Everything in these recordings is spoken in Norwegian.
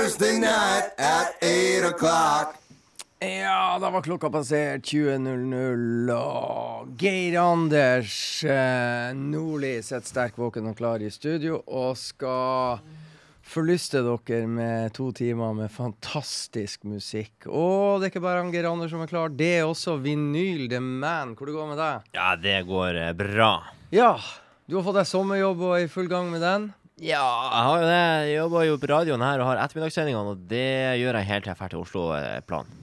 Thursday night at eight o'clock. Ja, da var klokka passert 20.00, og Geir Anders eh, Nordli sitter sterk våken og klar i studio og skal forlyste dere med to timer med fantastisk musikk. Og det er ikke bare han Geir Anders som er klar, det er også Vinyl The Man. Hvor det går med deg? Ja, det går eh, bra. Ja, du har fått deg sommerjobb og er i full gang med den. Ja, jeg har jo det. Jeg jobber jo på radioen her og har ettermiddagssendingene, og det gjør jeg helt til jeg drar til Oslo-plan.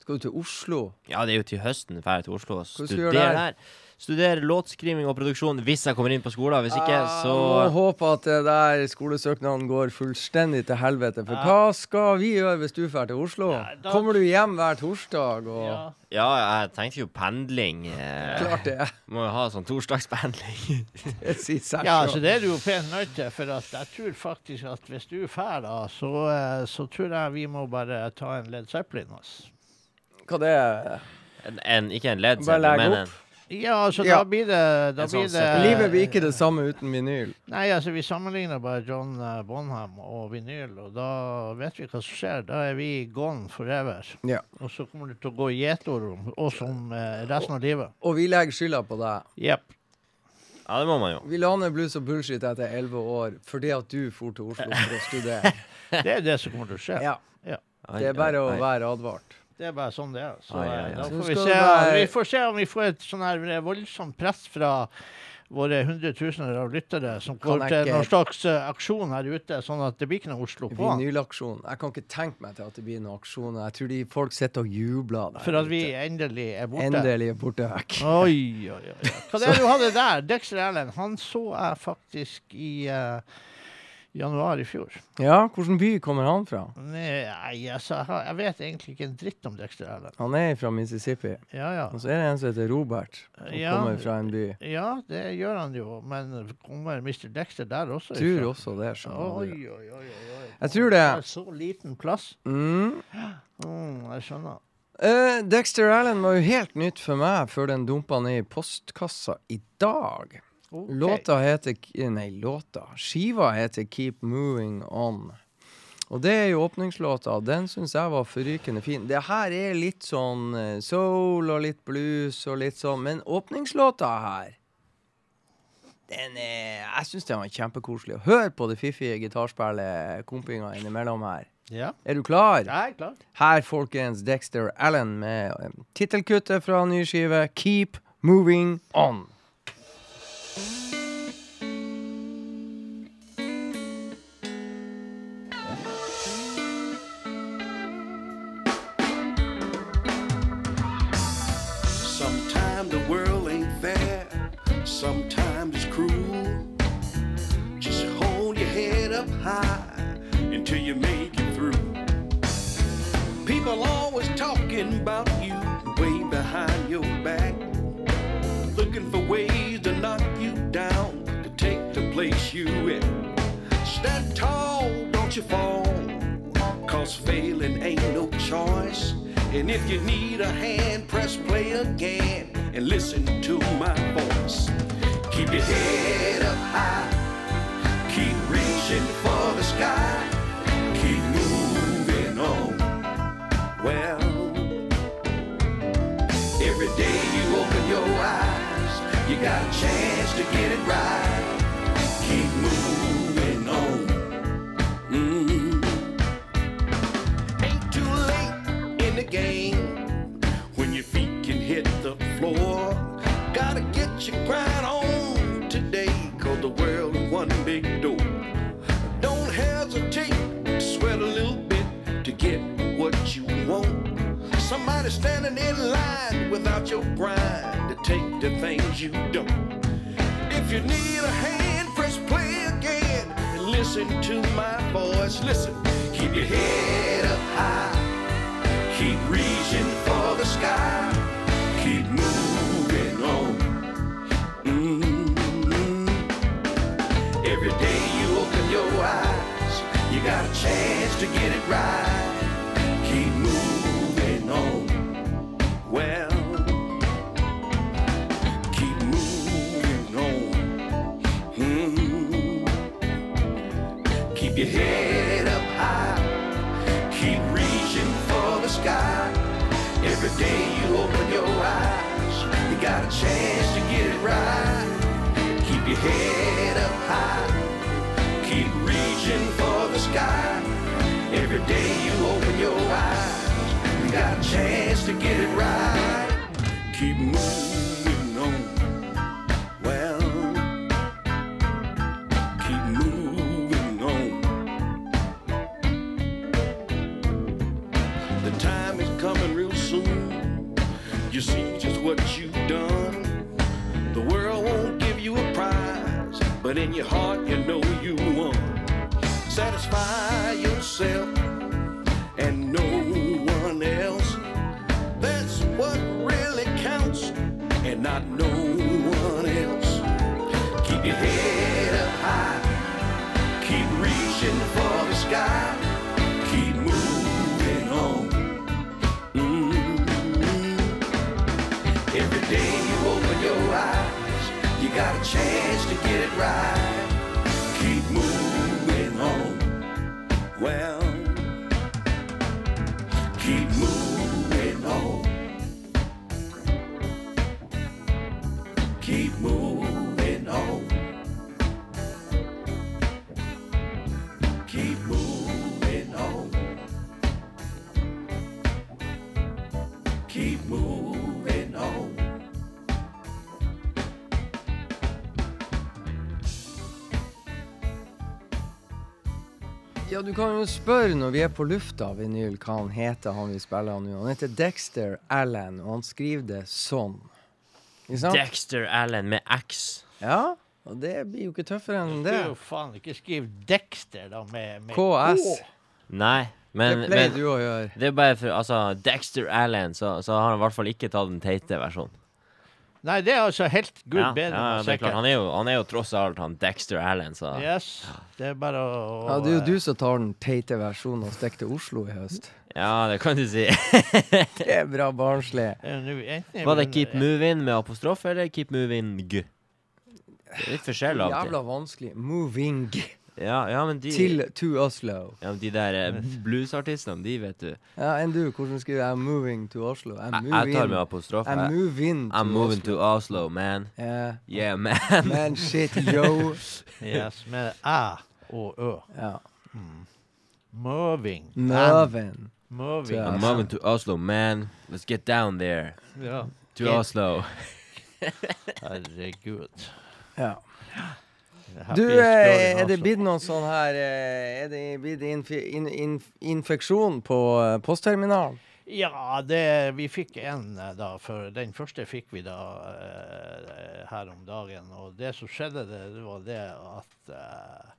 Skal du til Oslo? Ja, det er jo til høsten ferdig til Oslo og Hva skal du gjøre studere der? der. Studere låtskriving og produksjon hvis jeg kommer inn på skolen. Hvis ikke, så Jeg må håpe at det der skolesøknaden går fullstendig til helvete. For hva skal vi gjøre hvis du drar til Oslo? Ja, da- Kommer du hjem hver torsdag og Ja. Ja, jeg tenkte jo pendling. Eh, Klart det. Må jo ha sånn torsdagspendling. Det sier seg Ja, altså det er du jo pent nødt til, for at jeg tror faktisk at hvis du fær da, så, eh, så tror jeg vi må bare ta en Led Zeppelin. Altså. Hva det er? En, en, ikke en Led Zeppelin, men opp. Ja, altså Ja. da blir det, da sånn blir det Livet blir ikke det samme uten vinyl. Nei, altså vi sammenligner bare John eh, Bonham og vinyl, og da vet vi hva som skjer. Da er vi gone forever. Ja. Og så kommer det til å gå i gjetord om oss om eh, resten av livet. Og vi legger skylda på deg. Jepp. Ja, det må man jo. Vi la ned blues og bullshit etter elleve år fordi at du for til Oslo for å studere. Det er det som kommer til å skje. Ja, ja. Det er bare å være advart. Det er bare sånn det er. Så ah, ja, ja. da får vi se, det vi får se om vi får et sånn her voldsomt press fra våre hundretusener av lyttere som går ikke... til noen slags eh, aksjon her ute, sånn at det blir ikke noe Oslo på. Vinylaksjon. Jeg kan ikke tenke meg til at det blir noen aksjon. Jeg tror de folk sitter og jubler der. For at vi ute. endelig er borte. endelig er borte vekk. Oi, oi, oi. Hva det er du hadde der? Dexter Erlend, Han så jeg faktisk i eh, januar i fjor. Ja, hvilken by kommer han fra? Nei, altså, jeg vet egentlig ikke en dritt om Dexter Allen. Han er fra Mississippi. Ja, ja. Og så er det en som heter Robert, som Ja. kommer fra en by. Ja, det gjør han jo. Men kommer Mr. Dexter der også Tror ifra? også det. skjønner Oi, oi, oi, oi. Jeg tror det. er Så liten plass. Mm. Mm, jeg skjønner. Uh, Dexter Allen var jo helt nytt for meg før den dumpa ned i postkassa i dag. Ok. Låta heter Nei, låta. Skiva heter Keep Moving On. Og det er jo åpningslåta. Den syns jeg var forrykende fin. Det her er litt sånn eh, soul og litt blues og litt sånn, men åpningslåta her den er, Jeg syns den var kjempekoselig. Hør på det fiffige gitarspillet kompinga innimellom her. Ja, Er du klar? jeg er klar. Her, folkens, Dexter Allen med eh, tittelkuttet fra ny skive Keep Moving On. Up high until you make it through. People always talking about you way behind your back, looking for ways to knock you down, to take the place you in. Stand tall, don't you fall. Cause failing ain't no choice. And if you need a hand, press play again and listen to my voice. Keep your head up high. Reaching for the sky. Keep moving on. Well, every day you open your eyes, you got a chance to get it right. Keep moving on. Mm. Ain't too late in the game when your feet can hit the floor. Gotta get your grind on today, cause the world one big door. Somebody standing in line without your grind to take the things you don't. If you need a hand, press play again and listen to my voice. Listen, keep your head up high, keep reaching for the sky, keep moving on. Mm. Every day you open your eyes, you got a chance to get it right. Keep your head up high. Keep reaching for the sky. Every day you open your eyes, you got a chance to get it right. Keep your head up high. Keep reaching for the sky. Every day you open your eyes, you got a chance to get it right. Keep moving du kan jo spørre når vi er på lufta, vinyl, hva han heter, han vi spiller nå. Han heter Dexter Allen, og han skriver det sånn. Ikke sant? Dexter Allen med X. Ja, og det blir jo ikke tøffere enn Du det. skal jo faen ikke skrive Dexter, da, med, med KS. K. Nei, men, det pleier men du å gjøre. det er bare for Altså, Dexter Allen, så, så har han i hvert fall ikke tatt den teite versjonen. Nei, det er altså helt gud Ja, bedre. ja, det er klart. Han er, jo, han er jo tross alt han Dexter Allen, så Yes, det er bare å Ja, det er jo du som tar den teite versjonen og stikker til Oslo i høst. Ja, det kan du si. Det er bra barnslig. Var det Keep Moving med apostrof, eller Keep Moving G? Det er litt forskjell av og til. Jævla vanskelig. Moving Ja, ja, men de, til to Oslo. ja, men de der eh, bluesartistene, de vet du. Ja, enn du? Hvordan skriver jeg 'moving to Oslo'? I'm Jeg, jeg tar med apostrofe. I'm moving to I'm moving Oslo. to Oslo, man. Yeah, Yeah, man. Man, shit, yo. Yes, med æ og ø. Ja. Moving. Moving. Moving. I'm moving to Oslo, man. Let's get down there. Ja. To Get- Oslo. Herregud. Ja. Du, eh, er det blitt noen sånn her eh, Er det blitt inf in, in, infeksjon på eh, postterminalen? Ja, det, vi fikk en da, for den første fikk vi da eh, her om dagen. Og det som skjedde, det, det var det at eh,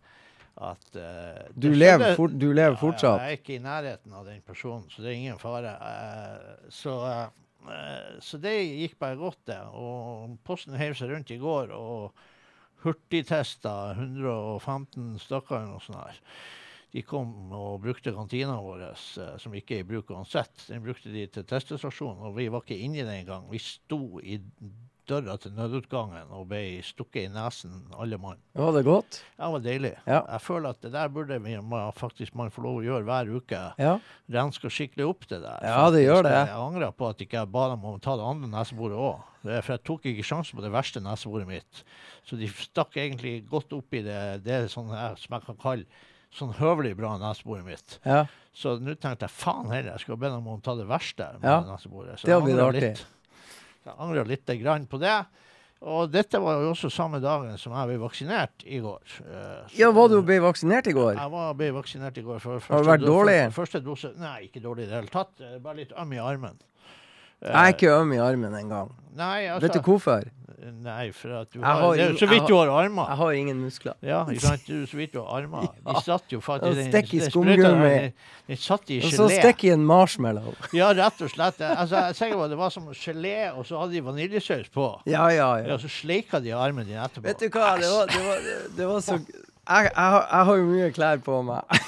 at eh, Du lever, for, du lever Ja, fortsatt? Jeg er ikke i nærheten av den personen, så det er ingen fare. Eh, så, eh, så det gikk bare godt, det. Og Posten heiv seg rundt i går og hurtigtesta 115 stykker eller noe sånt. her. De kom og brukte kantina vår, eh, som ikke er i bruk uansett. Den brukte de til testestasjon, og vi var ikke inni den engang. Vi sto i døra til nødutgangen og ble stukket i nesen, alle mann. Var det godt? Det var deilig. Ja. Jeg føler at det der burde vi, man, faktisk man få lov å gjøre hver uke. Ja. Renske skikkelig opp det der. Ja, det gjør det. Jeg angrer på at ikke jeg ba dem om å ta det andre neseboret òg. For jeg tok ikke sjansen på det verste neseboret mitt. Så de stakk egentlig godt opp i det, det sånn som jeg kan kalle sånn høvelig bra neseboret mitt. ja. Så nå tenkte jeg faen heller, jeg skulle be dem om å ta det verste med Ja, neseboret. Det hadde blitt artig. litt. Jeg angrer litt grann på det. Og dette var jo også samme dagen som jeg ble vaksinert i går. Eh, så- ja, var du ble vaksinert i går? jeg var, ble vaksinert i går. Har du vært dårlig? Første dose Nei, ikke dårlig i det hele tatt. Eh, Bare litt øm i armen. Eh, Jeg er ikke øm i armen engang. Altså Vet du hvorfor? Nei, for at du har, har Det jo så vidt du har armer. Jeg har ingen muskler. Ja. Så vidt du har armer. De satt jo faktisk ja, Stikk i den skumgummi. den satt i Og så gelé. stikk i en marshmallow. Ja, rett og slett. Altså, jeg er sikker på at det var som gelé, og så hadde de vaniljesaus på. Ja, ja, Ja, og så sleika de armen din etterpå. Vet du hva, det var, det var, det var så jeg, jeg, har- jeg har jo mye klær på meg.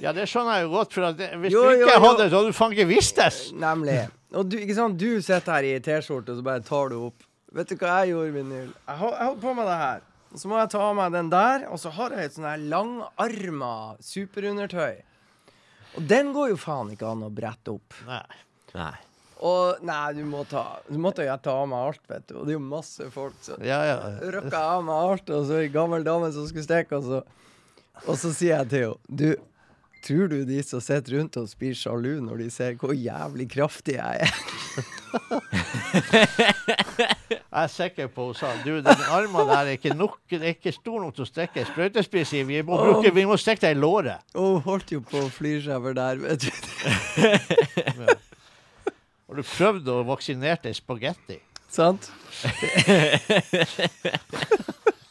Ja, det skjønner jeg jo godt, for det, hvis Jo, du ikke jo. hadde, så hadde du ikke vistes. Nemlig. Og du, ikke sant, du sitter her i T-skjorte, og så bare tar du opp. Vet du hva jeg gjorde, Vinyl? Jeg holdt på med det her. Og så må jeg ta av meg den der, og så har jeg et sånn her langarma superundertøy. Og den går jo faen ikke an å brette opp. Nei. Nei. Og nei, du må ta Du måtte jo ta av meg alt, vet du. Og det er jo masse folk, så Ja, ja. røkka jeg av meg alt, og så ei gammel dame som skulle steke, og så Og så sier jeg til henne Du, tror du de som sitter rundt oss, blir sjalu når de ser hvor jævlig kraftig jeg er? Jeg er sikker på hun sa du, den armen der er ikke nok, er ikke stor nok til å strekke ei sprøytespiss i. Vi må, bruke, vi må strekke deg i låret. Hun oh, holdt jo på å flire seg over der, vet du. Har du prøvd å vaksinere deg spagetti? Sant?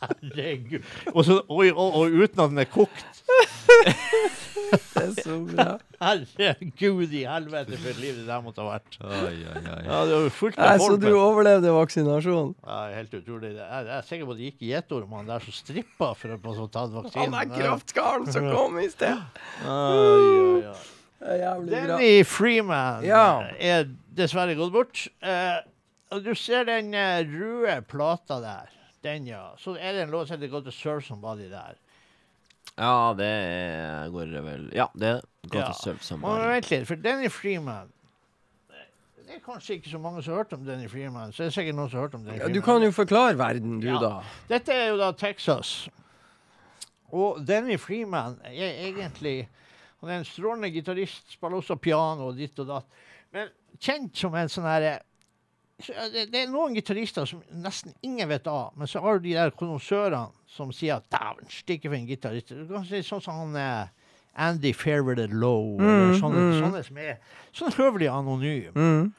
Herregud. Og, så, oi, oi, oi, uten at den er kokt. Det er så bra. Herregud i helvete for et liv det der måtte ha vært. Oi, oi, oi. Ja, det var fullt Nei, av så du men- overlevde vaksinasjonen? Ja, helt utrolig. Jeg, jeg er sikker på at det gikk gjetormene der som strippa for å få så vaksinen. Han er kraftkaren som kom i sted. Oi, oi, oi. Det er jævlig bra. Denny Freeman Ja. er dessverre gått bort. Eh, og du ser den eh, røde plata der. Den, ja. Så er det en låt som heter 'Go to Serve Somebody' der. Ja, det er- går vel Ja, det er 'Go Ja. to serve Somebody'. Men vent litt, for Denny Freeman Det er kanskje ikke så mange som har hørt om Denny Freeman. Så det er sikkert noen som har hørt om Denny Ja, Freeman. du kan jo forklare verden, du, Ja. da. Dette er jo da Texas. Og Denny Freeman er egentlig Han er en strålende gitarist, spiller også piano og ditt og datt. Men kjent som en sånn herre er det, det er noen gitarister som nesten ingen vet av, men så har du de der konnoissørene som sier at 'dæven, stikke for en gitarist'. Du kan si sånn som han er Andy Fairweather Lowe, eller Mm, sånne, mm. sånne som er sånn høvelig anonym. Mm.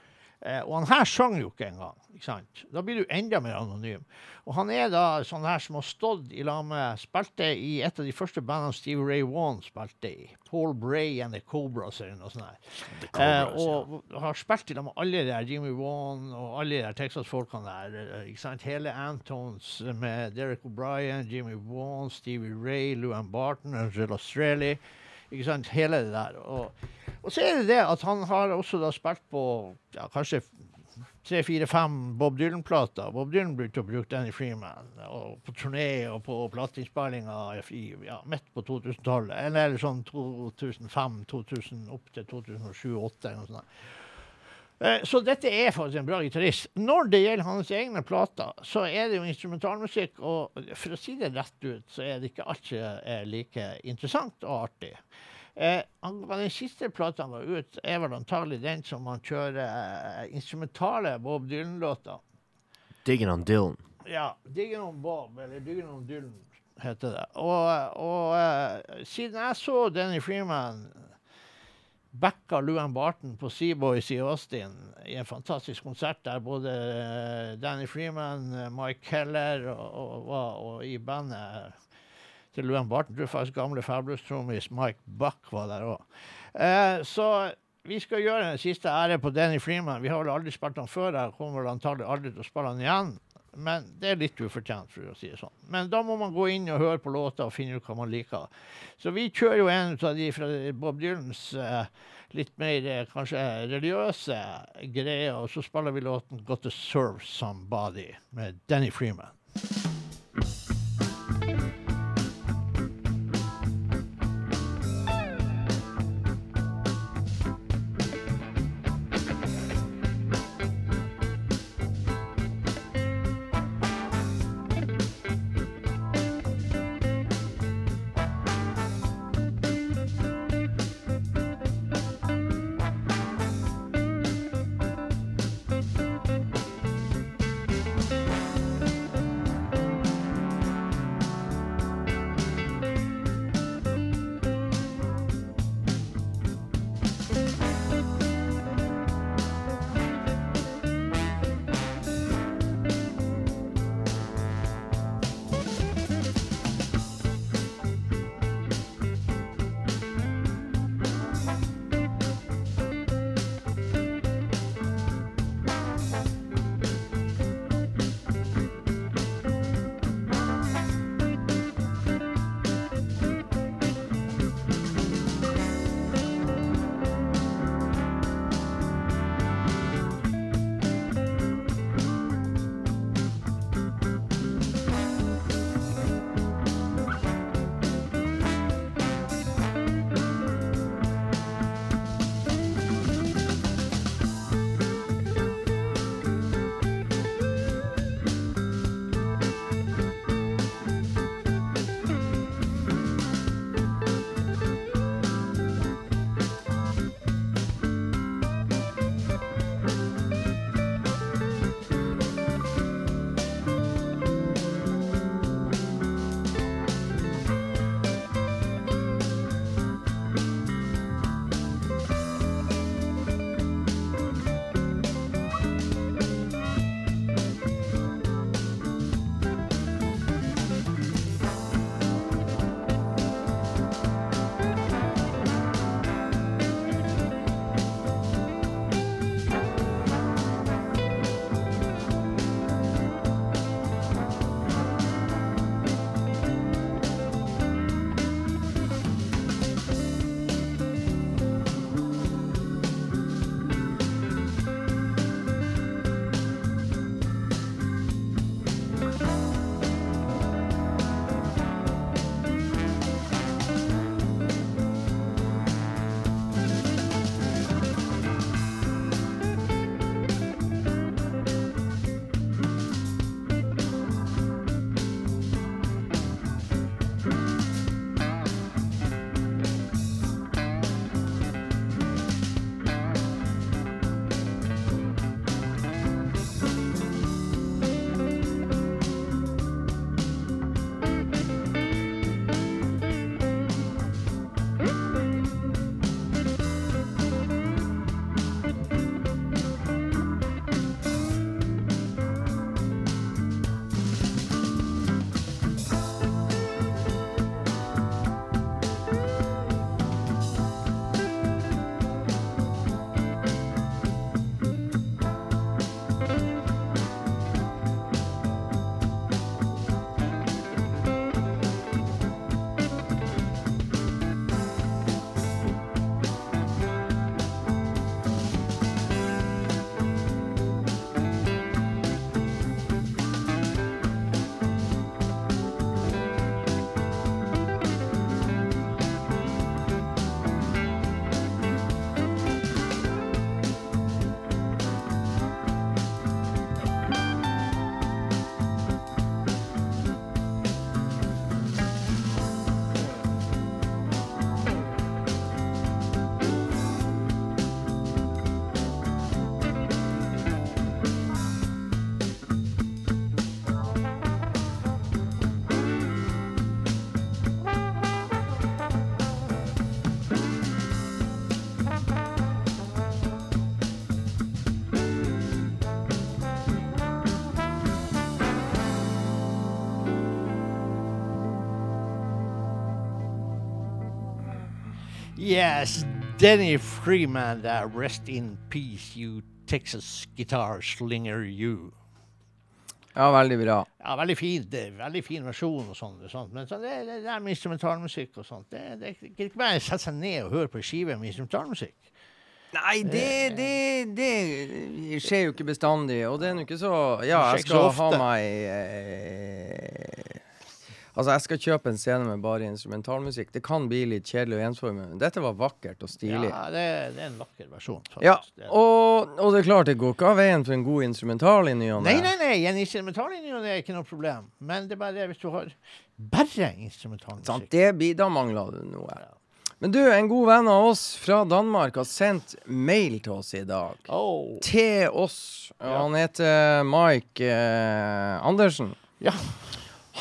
Eh, og han her sang jo ikke engang. Ikke sant? Da blir du enda mer anonym. Og han er da sånn her som har stått i lag med Spilte i et av de første bandene Steve Ray Vaughan spilte i. Paul Bray and The Cobras eller noe sånt. her. Eh, og har spilt i lag med alle de der Jimmy Vaughan og alle de der Texas-folkene der. eh, ikke sant? Hele Antones med Derek O'Brien, Jimmy Vaughan, Stevie Ray, Luan Barton, Angela Streley. Ikke sant? Hele det der. Og, og så er det det at han har også da spilt på ja, kanskje tre, fire, fem Bob Dylan-plater. Bob Dylan begynte å bruke i Freeman og på turné og på plateinnspillinger ja, midt på 2000-tallet. Eller, sånn 2005, 2000, opp til 2007-2008 eller noe sånt. Eh, Så dette er faktisk en bra gitarist. Når det gjelder hans egne plater, så er det jo instrumentalmusikk, og for å si det rett ut, så er det ikke er like interessant og artig. Eh, den siste plata han ga ut, er vel antagelig den som han kjører eh, instrumentale Bob Dylan-låter. 'Diggin' on Dylan. Ja, 'Diggin' on Bob', eller 'Diggin' on Dylan', heter det. Og, og eh, siden jeg så Danny Freeman backa Luan Barton på Seaboys i Austin i en fantastisk konsert der både eh, Danny Freeman, eh, Mike Keller og, og, og, og i bandet til Luan Barton. Du tror faktisk gamle Fabulous-trommis Mike Buck var der òg. Eh, så vi skal gjøre en siste ære på Danny Freeman. Vi har vel aldri spilt han før. Jeg kommer vel antagelig aldri til å spille han igjen. Men det er litt ufortjent, for å si det sånn. Men da må man gå inn og høre på låta og finne ut hva man liker. Så vi kjører jo en av de fra Bob Dylans eh, litt mer eh, kanskje religiøse greier, og så spiller vi låten 'Got to Serve Somebody' med Danny Freeman. Yes, Denny Freeman there. Rest in peace, you Texas guitar slinger, you. Ja, veldig bra. Ja, veldig fin, det, veldig fin versjon og sånt, men så det, det der med instrumentalmusikk og sånt, det, det, det er ikke bare sette seg ned og høre på en skive med instrumentalmusikk. Nei, det, det, det skjer jo ikke bestandig. Og det er nå ikke så Ja, jeg skal ha meg eh, Altså, jeg skal kjøpe en scene med bare instrumentalmusikk. Det kan bli litt kjedelig og ensformig, men dette var vakkert og stilig. Ja, det, det er en vakker versjon, faktisk. Ja, og, og det er klart det går ikke av veien for en god instrumental i ny og Nei, ne. nei, nei, en instrumentallinje det er ikke noe problem. Men det er bare det hvis du har bare Sant, instrumentalmusikk. det blir, da mangler du noe. Men du, en god venn av oss fra Danmark har sendt mail til oss i dag. Oh. Til oss. Ja. Han heter Mike eh, Andersen. Ja.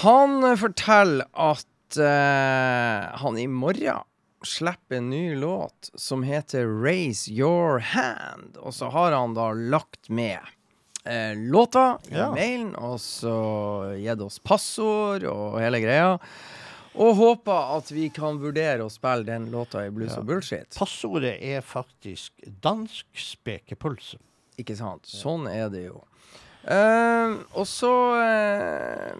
Han eh, forteller at uh, han i morgen slipper en ny låt som heter 'Raise Your Hand'. Og så har han da lagt med uh, låta i Ja. mailen, og så gitt oss passord og hele greia. Og håper at vi kan vurdere å spille den låta i Blues Ja. og bullshit. Passordet er faktisk dansk spekepølse. Ikke sant? Sånn er det jo. Uh, og så eh,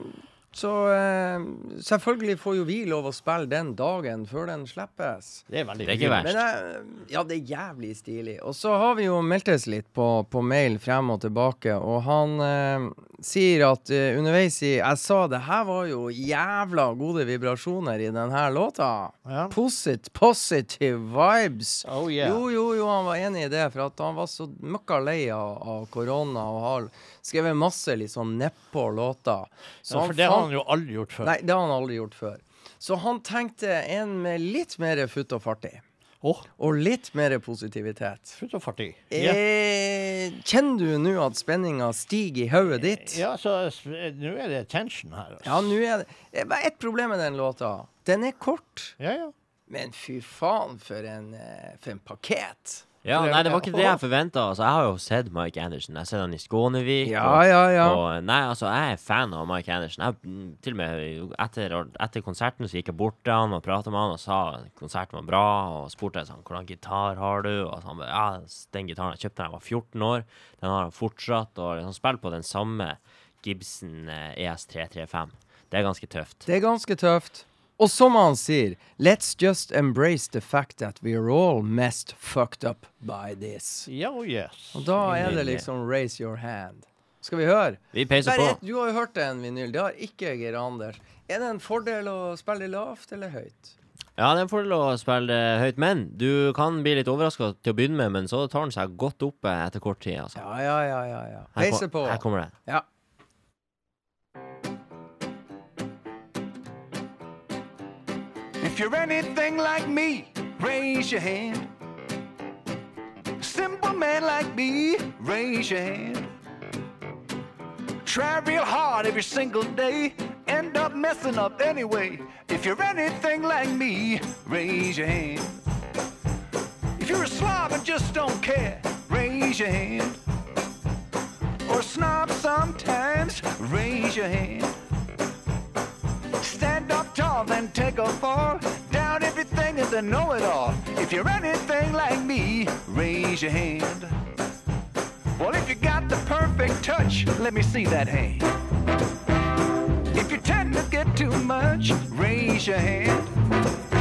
Så eh, selvfølgelig får jo vi lov å spille den dagen før den slippes. Det er veldig Det er ikke verst. Men jeg, ja, det er jævlig stilig. Og så har vi jo meltes litt på, på mail frem og tilbake, og han eh, sier at uh, underveis i Jeg sa det her var jo jævla gode vibrasjoner i denne låta. Ja. Posit, positive vibes. Oh yeah. Jo, jo, jo, han var enig i det, for at han var så møkka lei av, av korona og har skrevet masse litt sånn nedpå låter. Så Ja, for det har han jo aldri gjort før. Nei, det har han aldri gjort før. Så han tenkte en med litt mer futt og fart i. Åh, Og litt mer positivitet. Futt og fartig. Yeah. Eh, kjenner du nå at spenninga stiger i hodet ditt? ja, så nå er det tension her. Altså. Ja, nå er det Det er bare ett problem med den låta. Den er kort. ja, ja. Men fy faen, for en, eh, for en pakket. Ja, nei, det var ikke det jeg forventa. Altså, jeg har jo sett Mike Anderson. Jeg har sett han i Skånevik. Ja, og, ja, ja. og nei, altså, jeg er fan av Mike Anderson. Jeg, mm, til og med etter, etter konserten så gikk jeg bort til han og prata med han og sa konserten var bra. Og spurte sånn, hvordan gitar har du? Og han bare ja, den gitaren jeg kjøpte da jeg var 14 år, den har han fortsatt. Og han spiller på den samme Gibson eh, ES335. Det er ganske tøft. Det er ganske tøft. Og som han sier, let's just embrace the fact that we are all messed fucked up by this. Ja, oh yes. Og da er det liksom raise your hand. Skal vi høre? Vi peiser på. du har jo hørt en vinyl, det har ikke Geir Anders. Er det en fordel å spille lavt eller høyt? Ja, det er en fordel å spille høyt, men du kan bli litt overraska til å begynne med, men så tar den seg godt opp etter kort tid. Altså. Ja, ja, ja, ja. ja. Her, på. her kommer det. Ja. If you're anything like me, raise your hand. Simple man like me, raise your hand. Try real hard every single day, end up messing up anyway. If you're anything like me, raise your hand. If you're a slob and just don't care, raise your hand. Or snob sometimes, raise your hand. Stand up tall, then take a fall. Down everything and then know it all. If you're anything like me, raise your hand. Well, if you got the perfect touch, let me see that hand. If you tend to get too much, raise your hand.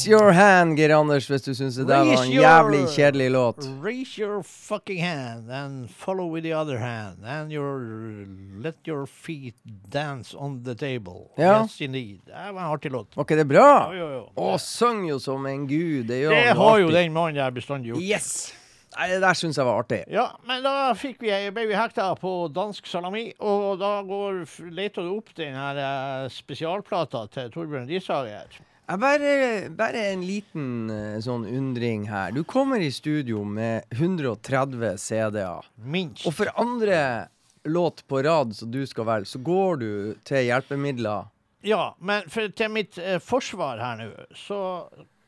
Raise your hand, Geir Anders, hvis du syns det der var en jævlig kjedelig låt. Raise your fucking hand and follow with the other hand. And your, let your feet dance on the table. Ja. Yes, indeed. Det var en artig låt. Var ikke det bra? Jo, jo, jo. Å, syng jo som en gud. Det Det har jo den mannen der bestandig gjort. Yes! Nei, det der syns jeg var artig. Ja, men da fikk vi, ble vi hekta på dansk salami, og da går, leter du opp den her eh, spesialplata til Torbjørn Risager. Jeg bare, bare en liten eh, sånn undring her. Du kommer i studio med 130 CD-er. Minst. Og for andre låt på rad som du skal velge, så går du til hjelpemidler. Ja, men for, til mitt eh, forsvar her nå, så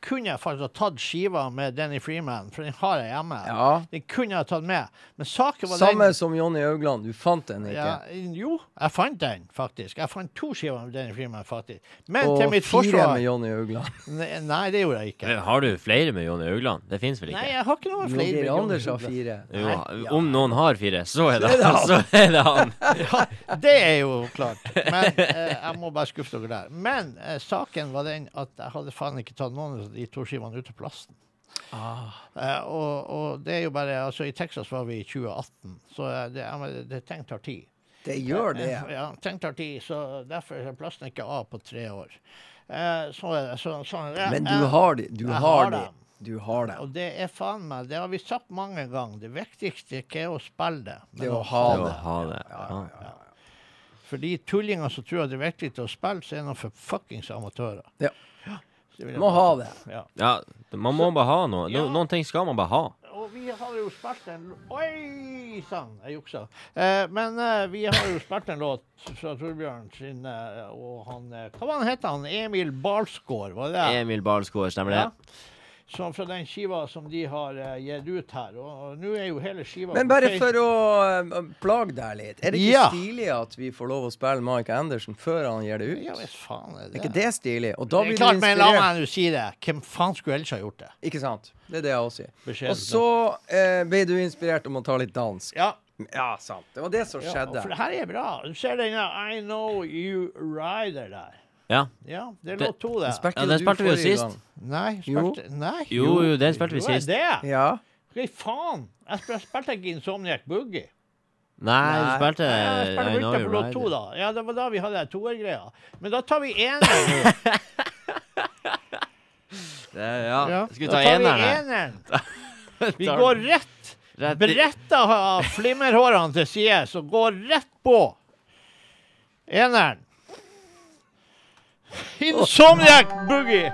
kunne jeg faktisk ha tatt skiva med Denny Freeman, for den har jeg hjemme. Ja. Den kunne jeg tatt med. Men saken var Samme den som Jonny Augland. Du fant den ikke. ja, Jo, jeg fant den, faktisk. Jeg fant to skiver med Denny Freeman, faktisk. Men Og til mitt fire forsvar med Jonny Augland. Nei, nei, det gjorde jeg ikke. Har du flere med Jonny Augland? Det fins vel Nei, ikke? jeg har ikke noe flere. Johnny Anders har fire. Jo, Nei, om noen har fire, så er det Så er det han. Så er det han. Ja, det er jo klart. Men eh, jeg må bare skuffe dere der. Men eh, saken var den at jeg hadde faen ikke tatt noen av de to skivene ut av plasten. Eh, og, og det er jo bare Altså, i Texas var vi i 2018, så eh, det, det ting tar tid. Det gjør det. Eh, Ja, ting tar tid, så derfor er plasten ikke av på tre år. Eh, så er det. Så, sånn er det. Men du Eh, har de. Du har har de. Du har det. Og det er faen meg Det har vi sagt mange ganger. Det viktigste er ikke å spille det, men Det er å å ha Det det. å ha det. Ja. For de tullingene som tror at det er viktig å spille, så er det noe for fuckings amatører. Ja. Så det vil jeg Må ha det. Ja. Ja, man må bare ha noe. No, Ja. noen ting skal man bare ha. Og vi har jo spilt en Oi sann, jeg juksa. Eh, men eh, vi har jo spilt en låt fra Torbjørn sin, eh, og han eh, Hva var han het han? Emil Balsgaard, var det det? Emil Balsgaard, stemmer det? Ja. Som fra den skiva som de har uh, gitt ut her. Og, og nå er jo hele skiva Men bare for å uh, plage deg litt. Er det ikke Ja. stilig at vi får lov å spille Mike Anderson før han gir det ut? Ja hva faen er det. Er ikke det stilig? Og da blir du klart, men la inspirert. meg nå si det. Hvem faen skulle ellers ha gjort det? Ikke sant? Det er det jeg også sier. Og så uh, ble du inspirert om å ta litt dansk. Ja, Ja, sant. Det var det som ja skjedde. for det her er bra. Du ser den der I Know You Rider der. Ja. Ja, det er låt to, det. Spilte Ja, den spilte vi jo sist. gang? Nei, Jo. spilte Nei. Jo, jo, den spilte vi Jo, er sist. Det? Ja. Hva faen? Jeg spilte, spilte ikke Insomniac Boogie. Nei, du spilte Jeg spilte I Know You're Right. på låt to, da. Ja, det var da vi hadde toergreia. Men da tar vi eneren nå. Det- Ja. Ja, Skal vi da ta tar vi eneren? Vi går rett Rett Bretta flimmerhårene til side, så går rett på. Eneren. Insomniac Boogie.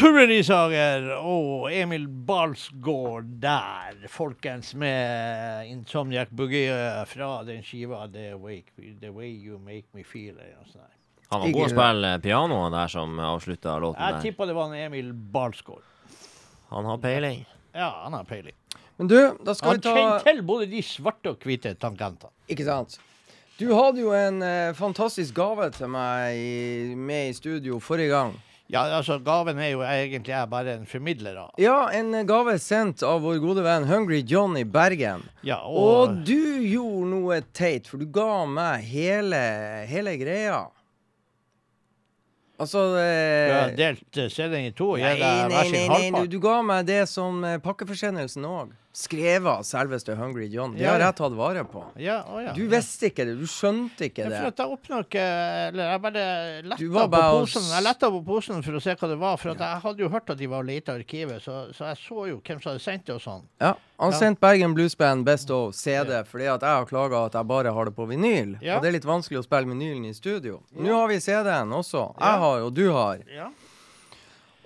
Turre og Emil Balsgaard der, folkens, med Insomniac Boogie fra den skiva The Way, The Way You Make Me Feel. Han var god å spille piano der som avslutta låten Jeg der. tippa det var en Emil Balsgaard. Han har peiling. Ja, han har peiling. Men du, da skal Han vi ta Han kjenner til både de svarte og hvite tangentene. Ikke sant? Du hadde jo en eh, fantastisk gave til meg i, med i studio forrige gang. Ja, altså, gaven er jo egentlig jeg bare en formidler av. Ja, en gave sendt av vår gode venn Hungry John i Bergen. Ja, Og og, du gjorde noe teit, for du ga meg hele, hele greia. Altså du eh, har delt eh, i to Nei, Nei, nei, nei, nei, du, du ga meg det som eh, pakkeforsendelsen òg. Skrevet av selveste Hungry John. Det Ja, har jeg tatt vare på. Ja, å ja. Du visste ikke det. Du skjønte ikke det. for jeg oppnå ikke Eller jeg bare letta på posen. Jeg letta på posen for å se hva det var. For jeg hadde jo hørt at de var og leta i arkivet, så, så jeg så jo hvem som hadde sendt det og sånn. Ja, Han sendte Bergen Bluesband Best of CD fordi at jeg har klaga at jeg bare har det på vinyl. Ja. Og det er litt vanskelig å spille vinylen i studio. Nå har vi CD-en også. Jeg har, og du har. Ja.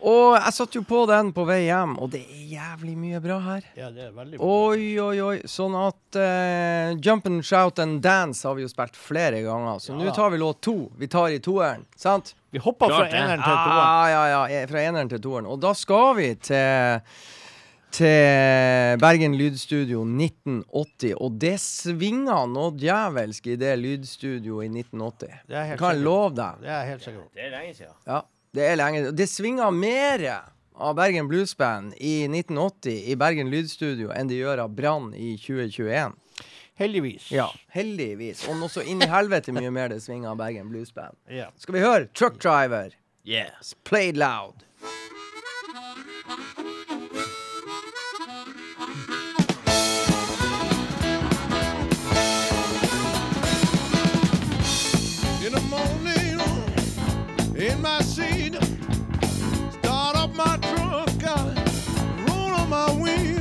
Og jeg satte jo på den på vei hjem, og det er jævlig mye bra her. ja, det er veldig bra. Oi, oi, oi. Sånn at uh, Jump and Shout and Dance har vi jo spilt flere ganger, så Ja nå tar vi låt to. Vi tar i toeren, sant? Vi hopper Klart fra eneren til toeren. Ja, ja, ja. Fra eneren til toeren. Og da skal vi til til Bergen lydstudio 1980, og det svinga noe djevelsk i det lydstudioet i 1980. Det er helt kan jeg love deg. Det er helt sikkert. Det er lenge siden. Ja, det er lenge. Det svinger mer av Bergen Blues Band i 1980 i Bergen lydstudio enn det gjør av Brann i 2021. Heldigvis. Ja, heldigvis. Og nå så inn i helvete mye mer det svinger av Bergen Blues Band. Skal vi høre Truck Driver? Yeah. Played loud. In the morning, in my seat, my wheels.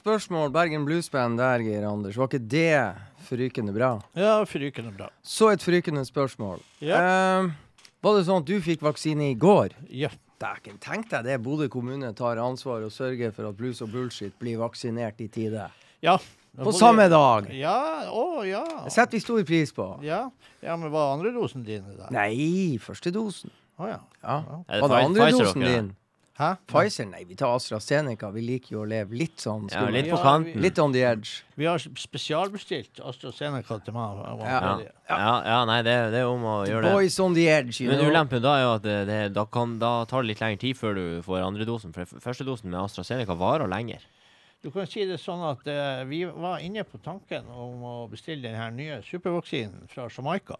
Spørsmål Bergen Bluesband der, Geir Anders. Var ikke det forrykende bra? Ja, forrykende bra. Så et forrykende spørsmål. Eh, var det sånn at du fikk vaksine i går? Ja. Dæken, tenk deg det. Bodø kommune tar ansvar og sørger for at blues og bullshit blir vaksinert i tide. ja. På samme dag! Ja, å ja. Det setter vi stor pris på. ja. Ja, men hva er andre dosen din i dag? Nei, første dosen. Å ja. Ja. Er det Var det andre Pfizer dosen din? Hæ? Pfizer? Nei, vi tar AstraZeneca. Vi liker jo å leve litt sånn. Ja, litt på Ja, kanten. Litt on the edge. Vi har spesialbestilt AstraZeneca til meg. Ja. Ja, ja, ja nei, det, det er om å gjøre det. Boys on the edge, you Men know. ulempen da er jo at det, det, da, kan, da tar det litt lengre tid før du får andre dosen. For første dosen med AstraZeneca varer lenger. Du kan si det sånn at uh, vi var inne på tanken om å bestille den her nye supervaksinen fra Jamaica.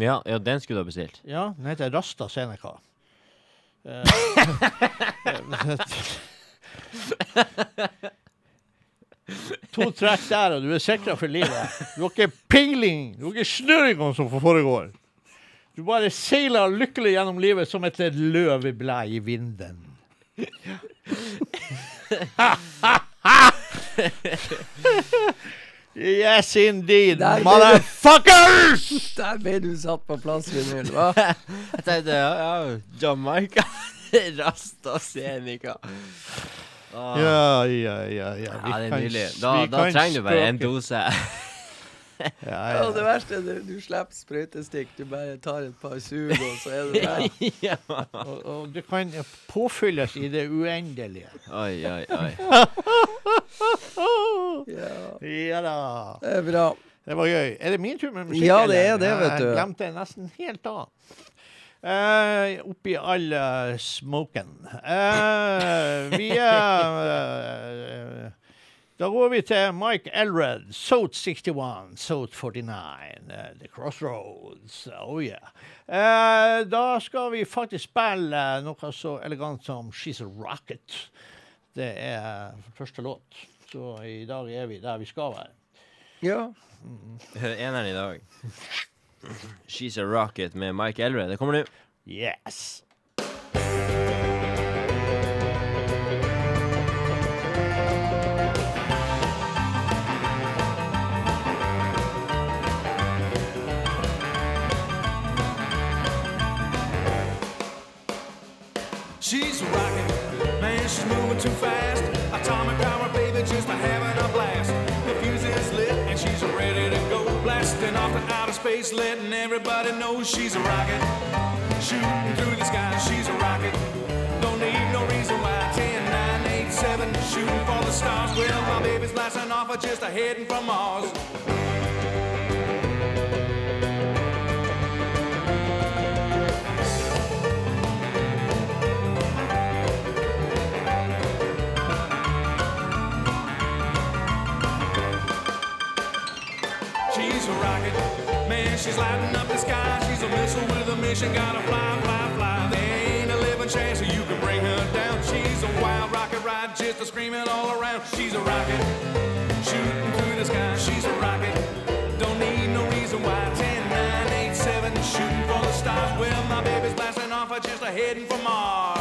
Ja, ja, den skulle du ha bestilt. Ja, den heter Rasta Seneca. Eh, to trekk der, og du er sikra for livet. Du har ikke peiling, du har ikke snøring om som foregår. Du bare seiler lykkelig gjennom livet som et løveblad i vinden. Yes, indeed, Der motherfuckers! Du! Der ble du satt på plass, vinyl. Hva? Jeg tenkte ja, ja Jamaica. AstraZeneca. Ah. Ja, ja, ja. ja. Ja, det er nydelig. Da, da trenger du bare en dose. Ja, Ja, det verste er at du slipper sprøytestikk. Du bare tar et par sug, og så er det der. ja. Og, og du kan påfylles i det uendelige. Oi, oi, oi. Ja, Ja da. det er bra. Det var gøy. Er det min tur med musikk? Ja, det er det, vet du. Jeg glemte nesten helt av. Uh, oppi all uh, smoken. Uh, vi eh, Da går vi til Mike Elred, Soat 61, Soat 49, uh, The Crossroads. Oh yeah. Uh, da skal vi faktisk spille noe så elegant som She's a Rocket. Det er første låt. Så i dag er vi der vi skal være. Ja. Eneren i dag. She's a Rocket med Mike Elred. Det kommer nå. Yes. Space, letting everybody know she's a rocket. Shooting through the sky, she's a rocket. Don't need no reason why. 10, 9, 8, 7, shooting for the stars. Well, my baby's blasting off, just a heading from Mars. She's lighting up the sky. She's a missile with a mission, gotta fly, fly, fly. There ain't a living chance that you can bring her down. She's a wild rocket ride, just a screaming all around. She's a rocket, shooting through the sky. She's a rocket, don't need no reason why. 10, 9, 8, 7, shooting for the stars. Well, my baby's blasting off, just a heading for Mars.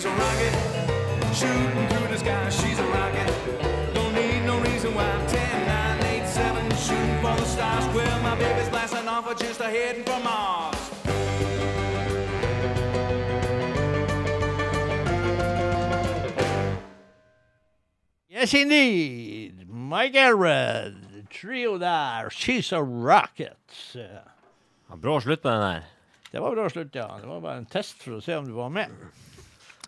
She's a rocket, shooting through the sky. She's a rocket, don't need no reason why. 10, 9, 8, 7, shooting for the stars. Well, my baby's blasting off, just a heading for Mars. Yes, indeed. Mike Elred, trio der. She's a rocket. Ja, Brå slutt på den der. Det var bra slutt, ja. Det var bare en test for å se om du var med.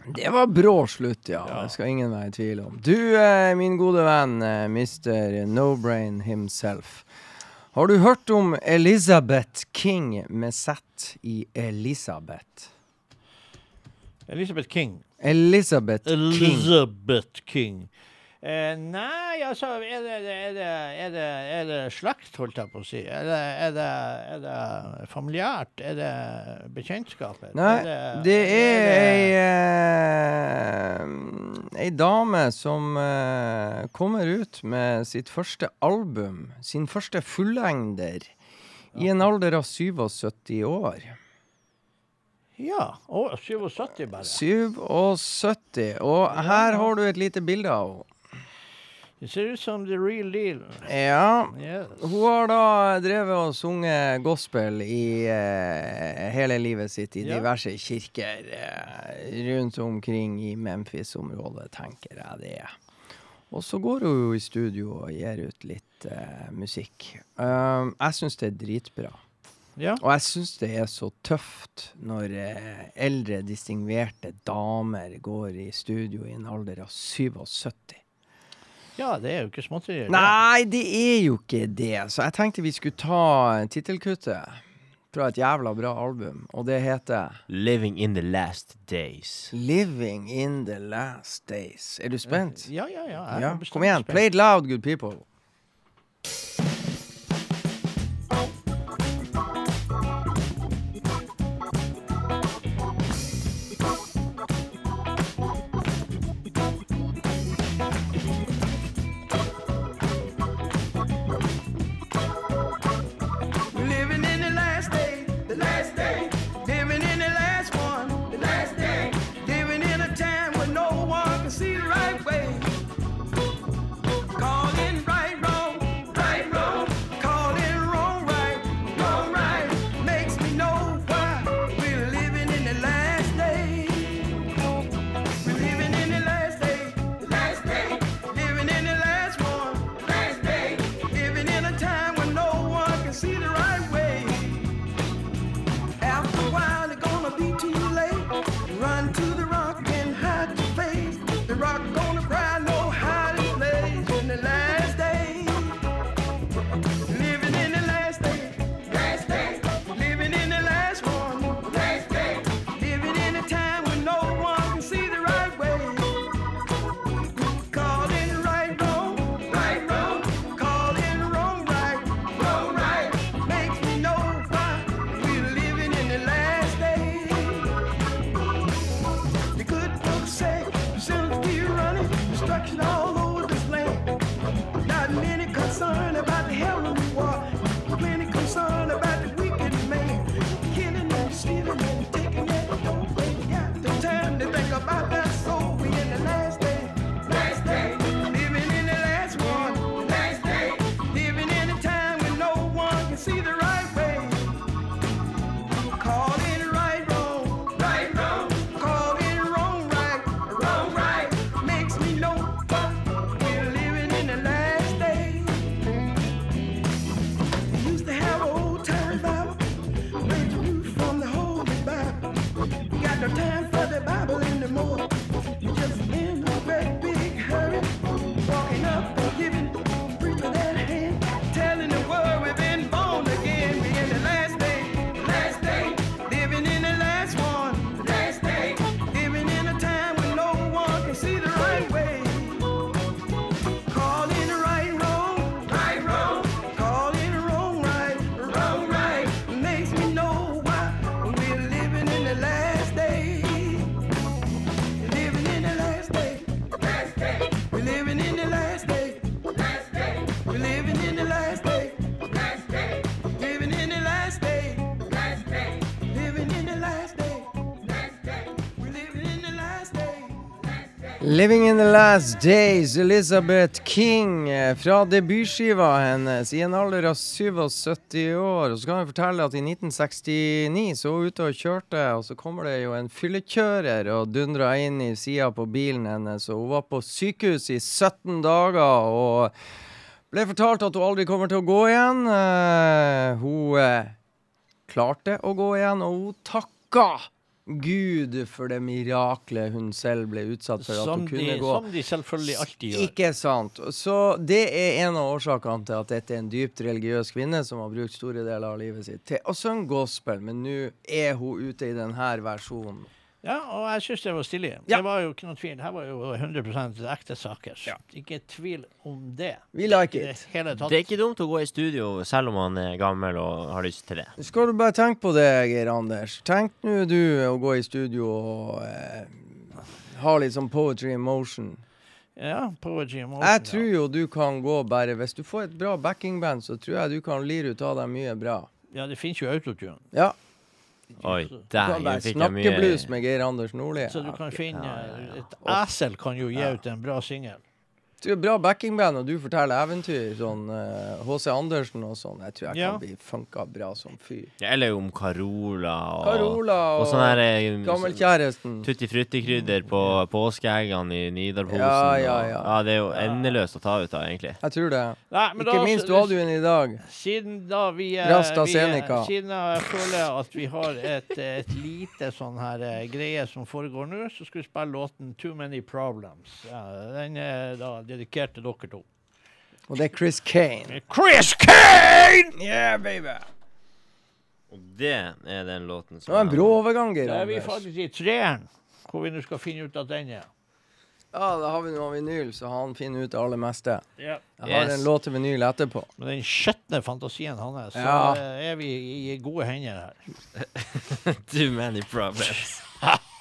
Det var brå slutt, ja. Det skal ingen være i tvil om. Du, eh, min gode venn, eh, Mr. No Brain himself. Har du hørt om Elizabeth King med Z i Elisabeth? Elizabeth King. Elizabeth King. Elizabeth King. Eh, nei, altså er det, er, det, er, det, er det slekt, holdt jeg på å si? Er det, er det, det familiært? Er det bekjentskapet? Nei, det er er ei, ei dame som uh, kommer ut med sitt første album, sin første fullengder, i en alder av 77 år. Ja. Å, 77 bare. 77. Og her har du et lite bilde av henne. Det ser ut som the real deal. Ja. Yes. Hun har da drevet og sunget gospel i uh, hele livet sitt i Ja. diverse kirker uh, rundt omkring i Memphis-området, tenker jeg det er. Og så går hun jo i studio og gir ut litt uh, musikk. Um, jeg syns det er dritbra. Ja. Og jeg syns det er så tøft når eldre, distingverte damer går i studio i en alder av 77. ja, det er jo ikke småtterier. Nei, det er jo ikke det. Så jeg tenkte vi skulle ta tittelkuttet fra et jævla bra album, og det heter Living in the last days. 'Living in the Last Days'. Er du spent? Ja, ja, ja. Ja, kom igjen. spent. Play it loud, good people. Living in the Last Days, Elizabeth King, eh, fra debutskiva hennes i en alder av 77 år. Og så kan jeg fortelle at i 1969 så hun ute og kjørte, og så kommer det jo en fyllekjører og dundra inn i sida på bilen hennes, og hun var på sykehus i 17 dager og ble fortalt at hun aldri kommer til å gå igjen. Uh, hun uh, klarte å gå igjen, og hun takka Gud for det miraklet hun selv ble utsatt for at hun de, kunne gå. som de selvfølgelig alltid gjør. Ikke sant. Så det er en av årsakene til at dette er en dypt religiøs kvinne som har brukt store deler av livet sitt til å synge gospel, men nå er hun ute i denne versjonen. Ja, og jeg syns det var stilig. Ja. Det var jo ikke noe tvil. Her var jo 100 ekte saker. Ikke tvil om det. We like it. det. Det er ikke dumt å gå i studio selv om man er gammel og har lyst til det. Skal du bare tenke på det, Geir Anders. Tenk nå du å gå i studio og eh, ha litt sånn poetry in motion. Ja, poetry in motion. Jeg tror jo du kan gå bare Hvis du får et bra backingband, så tror jeg du kan lire ut av deg mye bra. Ja, det finnes jo autotune. Ja. Oi, dæven, fikk jeg mye Snakkeblues med Geir Anders Nordli. Så du kan finne ja, ja. Et esel kan jo gi ut en bra singel. Du er bra backingband, og du forteller eventyr, sånn H.C. Andersen og sånn. Jeg tror jeg Ja. kan bli funka bra som fyr. Ja, Eller om Carola og, Carola og og, sånn her eh, gammelkjæresten. Tutti frutti-krydder på påskeeggene i Nidarposen. Ja, ja, og- ja. ja, det er jo endeløst å ta ut av, egentlig. Jeg tror det. Nei, men Ikke da- minst, du hadde jo en i dag. Siden da vi, eh, Rasta vi eh. Siden jeg føler at vi har et, et lite sånn her eh, greie som foregår nå, så skal vi spille låten 'Too Many Problems'. Ja, den er da dedikert til dere to. Og det er Chris Kane. Chris Kane! Yeah, baby! Og det er den låten som Det var en brå overgang, Geir Da er vi faktisk i treeren, hvor vi nå skal finne ut at den er. Ja, da har vi noe vinyl, så han finner ut det aller meste. Ja. Jeg har Yes. en låt til vinyl etterpå. Med den skjetne fantasien hans, så Ja. eh, er vi i, i gode hender her. Too many problems.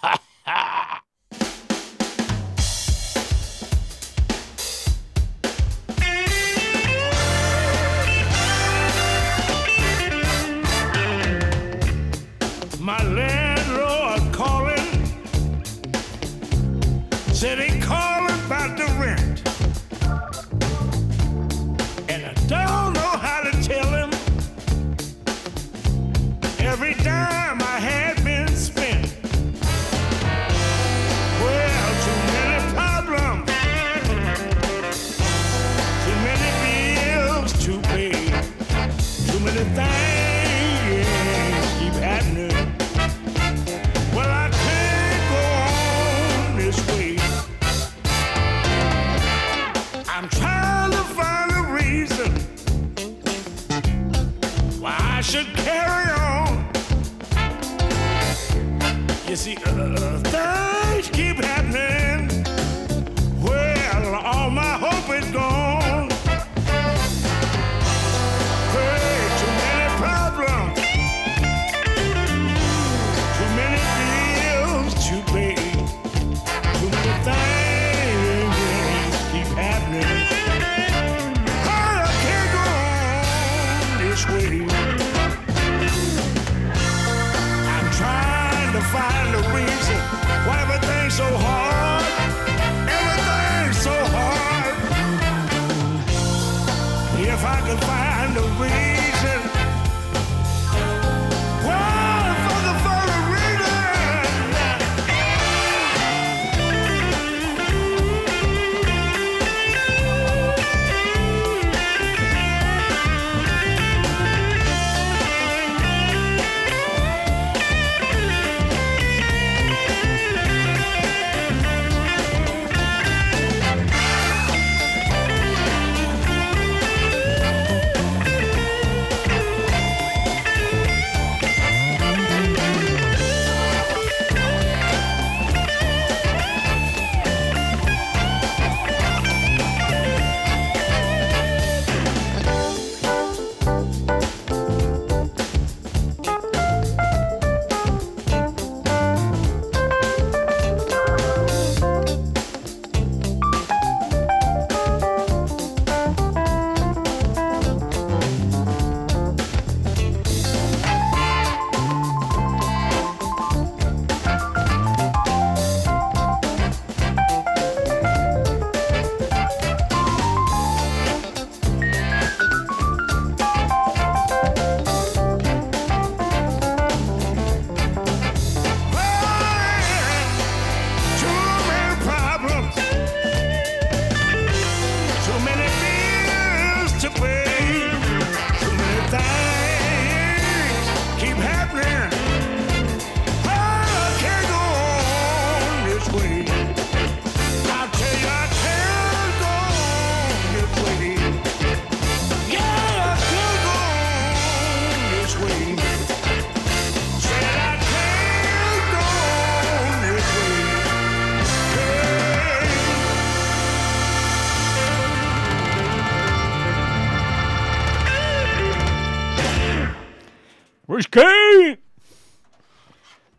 Kane!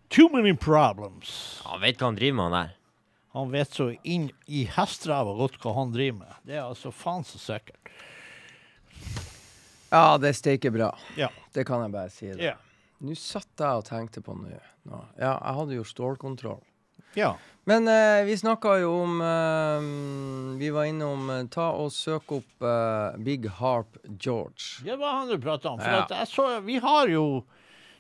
Too many problems. Han vet hva han driver med, han der. Han vet så inn i hesteræva godt hva han driver med. Det er altså faen så sikkert. Ja, det steiker bra. Ja. Det kan jeg bare si. det. Ja. Nå satt jeg og tenkte på noe. nå. Ja, jeg hadde jo stålkontroll. ja. Men eh, vi snakka jo om eh, Vi var innom eh, Ta og søk opp eh, Big Harp George. Det var han du prata om. For Ja. at jeg så, vi har jo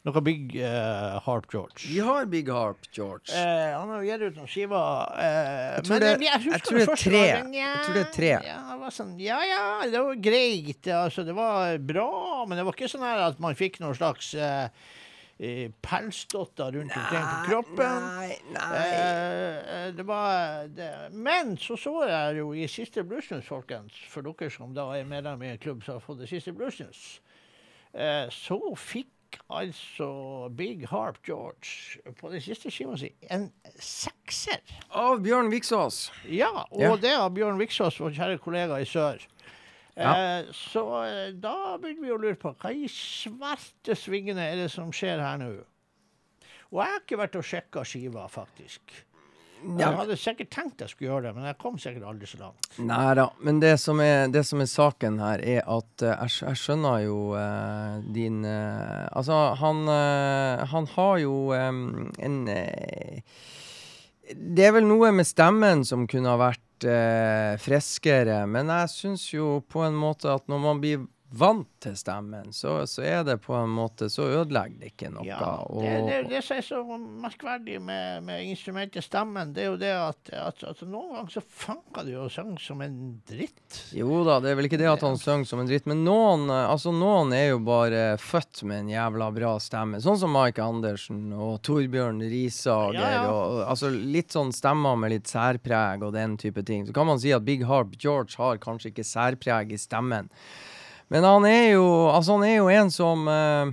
noe Big uh, Harp George. Vi har Big Harp George. Eh, han har gitt ut noen skiver. Eh, Jeg tror men det- jeg, jeg tror det er tre. gangen, ja, Jeg tror det er tre. Ja, det var sånn, ja, ja, det var greit. Altså, det var bra, men det var ikke sånn at man fikk noen slags eh, eh, pelsdotter rundt omkring på kroppen. Nei, nei. Eh, det var det. Men så så jeg jo i Siste Bluesnews, folkens, for dere som da er medlem i en klubb som har fått det Siste Bluesnews, eh, så fikk altså Big Harp George på den siste skiva si en sekser. Av Bjørn Viksås. Ja, og Ja. det av Bjørn Viksås, vår kjære kollega i sør. Ja. Eh, så eh, da begynner vi å lure på hva i svarte svingene er det som skjer her nå? Og jeg har ikke vært og sjekka skiva, faktisk. Jeg hadde sikkert tenkt jeg skulle gjøre det, men jeg kom sikkert aldri så langt. Nei da. Men det som, er, det som er saken her, er at uh, jeg, jeg skjønner jo uh, din uh, Altså, han, han har jo um, en Det er vel noe med stemmen som kunne ha vært freskere, men jeg syns jo på en måte at når man blir vant til stemmen, så, så er det på en måte Så ødelegger det ikke noe. Ja, det, det, det som er så merkverdig med, med instrumentet stemmen, det er jo det at, at, at noen ganger så funker det jo å synge som en dritt. Jo da, det er vel ikke det at han synger som en dritt, men noen, eh, altså noen er jo bare født med en jævla bra stemme. Sånn som Mike Andersen og Torbjørn Risager. Ja, ja. Og, altså litt sånn stemmer med litt særpreg og den type ting. Så kan man si at Big Harp George har kanskje ikke særpreg i stemmen. Men han er jo, altså han er jo en som eh,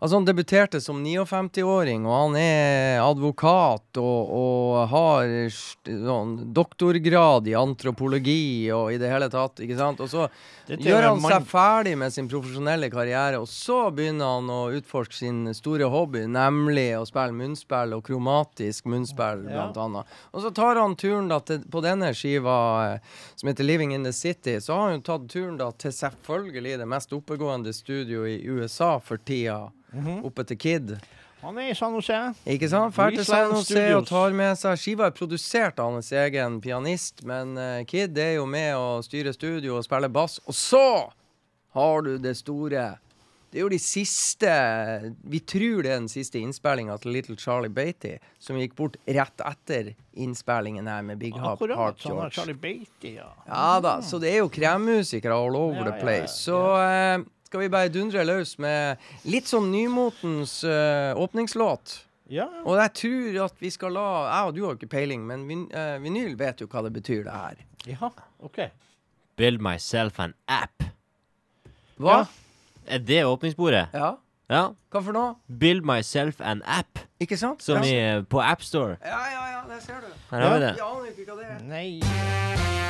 Altså Han debuterte som 59-åring, og han er advokat og, og har sånn doktorgrad i antropologi og i det hele tatt. ikke sant? Og så gjør han seg ferdig med sin profesjonelle karriere, og så begynner han å utforske sin store hobby, nemlig å spille munnspill, og kromatisk munnspill, Ja. blant annet. Og så tar han turen da til, på denne skiva eh, som heter Living in the City, så har han jo tatt turen da til selvfølgelig det mest oppegående studio i USA for tida, Mhm. oppe til Kid. Han er i San Jose. Ikke sant? Fær til San Jose og tar med seg Skiva er produsert av hans egen pianist, men uh, Kid er jo med å styre studio og spille bass. Og så har du det store Det er jo de siste Vi tror det er den siste innspillinga til Little Charlie Beatty, som gikk bort rett etter innspillingen her med Big Hop har George. Charlie Beatty, ja. Ja da, så det er jo kremmusikere all over Ja, the ja, place. ja, Så eh, skal vi bare dundre løs med litt sånn nymotens uh, åpningslåt. Ja, Og jeg tror at vi skal la Jeg og du har jo ikke peiling, men vin, uh, vinyl vet jo hva det betyr, det her. ja. OK. Build myself an app. Hva? Er det åpningsbordet? Ja? Ja. Hva for noe? Build myself an app. Ikke sant? Som ja. i på AppStore. ja, ja, ja, det ser du. Her har vi det. Vi aner ikke hva det er. Nei.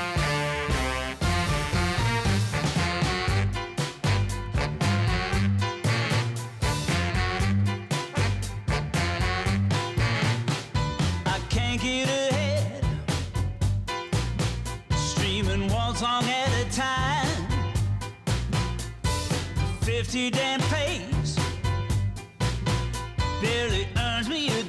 50 damn plays. Barely earns me a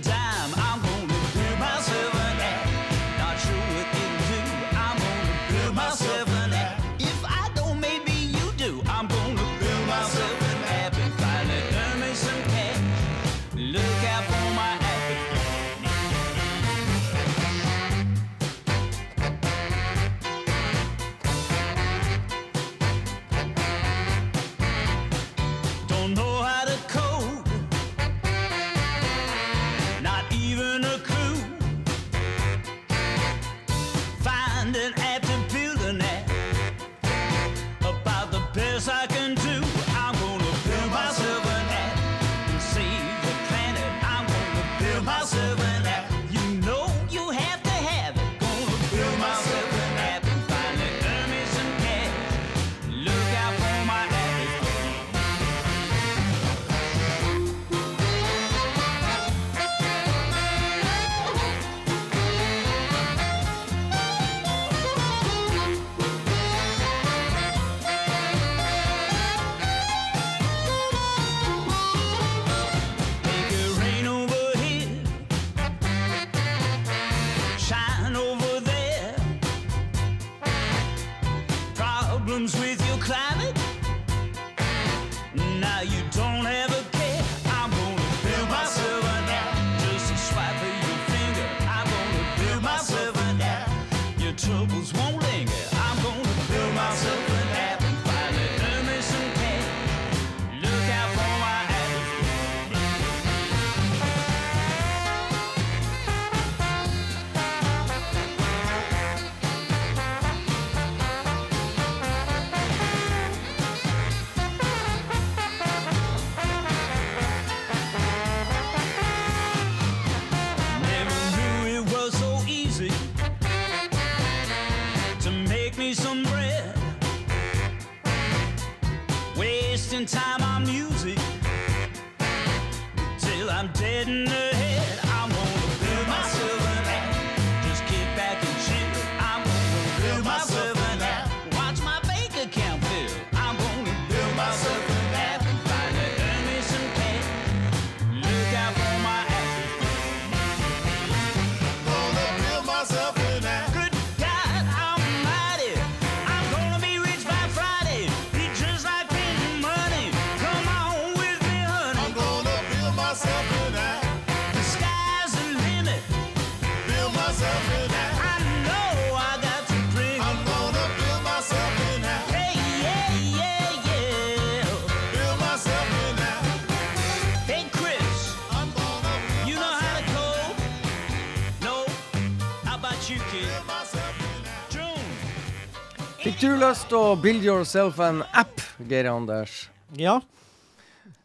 Til å build yourself an app, Geir Anders? Ja.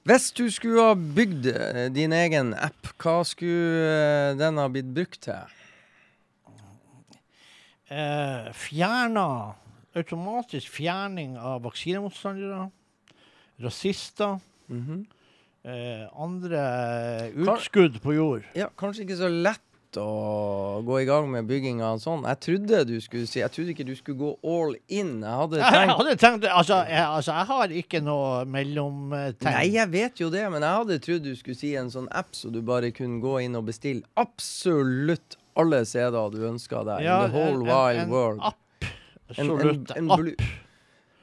Hvis du skulle ha bygd eh, din egen app, hva skulle eh, den ha blitt brukt til? Eh, fjerna Automatisk fjerning av vaksinemotstandere. Rasister. Mhm. eh, andre utskudd på jord. Ja, kanskje ikke så lett å gå i gang med bygginga og sånn. Jeg trodde du skulle si Jeg trodde ikke du skulle gå all in. Jeg hadde Jeg tenkt hadde tenkt altså jeg, altså, jeg har ikke noe mellomtegn. Nei, jeg vet jo det, men jeg hadde trodd du skulle si en sånn app så du bare kunne gå inn og bestille absolutt alle CD-er du ønska deg. Ja, in the whole en- wide en world. App. En, en, Absolutt. en, app.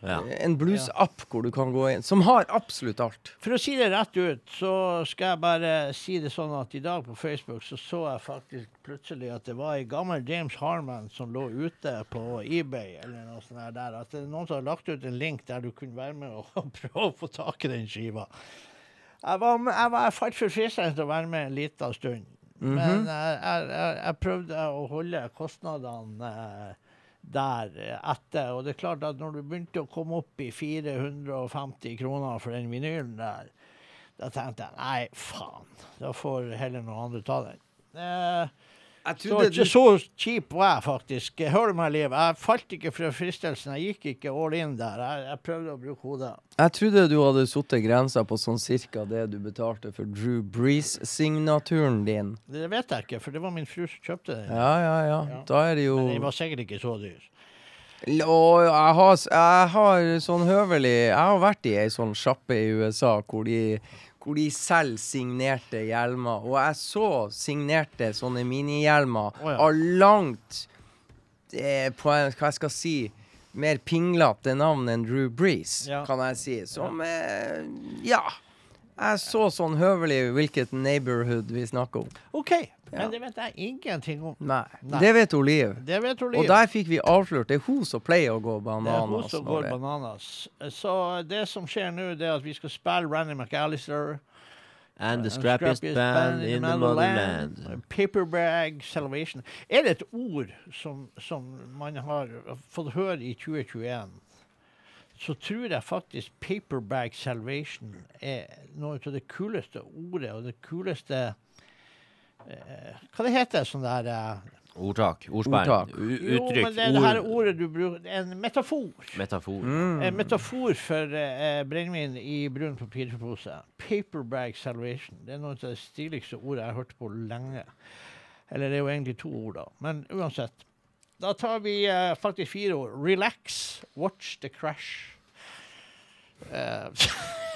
Ja. en blues-app hvor du kan gå inn, som har absolutt alt. For å si det rett ut, så skal jeg bare si det sånn at i dag på Facebook så så jeg faktisk plutselig at det var ei gammel James Harman som lå ute på eBay eller noe sånt der. der. At det er noen som har lagt ut en link der du kunne være med og prøve å få tak i den skiva. Jeg var, med- jeg var falt for fristelsen til å være med en liten stund. Men jeg, jeg, jeg, jeg prøvde å holde kostnadene eh, der eh, etter. Og det er klart at når du begynte å komme opp i 450 kroner for den vinylen der, da tenkte jeg nei, faen. Da får heller noen andre ta den. Eh, så, ikke så kjip var jeg faktisk. Hør meg, Liv. Jeg falt ikke fra fristelsen. Jeg gikk ikke all in der. Jeg, jeg prøvde å bruke hodet. Jeg trodde du hadde satt grensa på sånn cirka det du betalte for Drew Breeze-signaturen din. Det vet jeg ikke, for det var min fru som kjøpte den. Ja, ja, ja. Ja. Da er det jo Men den var sikkert ikke så dyr. Og jeg har, jeg har sånn høvelig Jeg har vært i ei sånn sjappe i USA hvor de, hvor de selger signerte hjelmer. Og jeg så signerte sånne minihjelmer oh, ja. av langt eh, på en, Hva jeg skal si mer pinglete navn enn Drew Breeze, Ja. kan jeg si. Som eh, Ja. Jeg så sånn høvelig hvilket neighborhood vi snakker om. OK, Ja. men det vet jeg ingenting om. Nei. Nei. Det vet Liv. Det vet Liv. Og der fikk vi avslørt. Det er hun som pleier å gå bananas. Det er hun bananas. som går det- bananas. Så det som skjer nå, det er at vi skal spille Randy McAllister. And the uh, scrappiest band in the motherland. Paperbag Salvation. Er det et ord som, som man har fått høre i 2021, så tror jeg faktisk Paperbag Salvation er noe av det kuleste ordet, og det kuleste Hva det heter sånn der eh, Ordtak. Ordspenn. Ordtak. Uttrykk. Jo, men det er det her ordet du bruker En metafor. Metafor. Mm. En metafor for eh, brennevin i brun papirpose. Paperbag salvation. Det er noe av det stiligste ordet jeg har hørt på lenge. Eller det er jo egentlig to ord, da. Men uansett. Da tar vi eh, faktisk fire ord. Relax, watch the crash. Eh,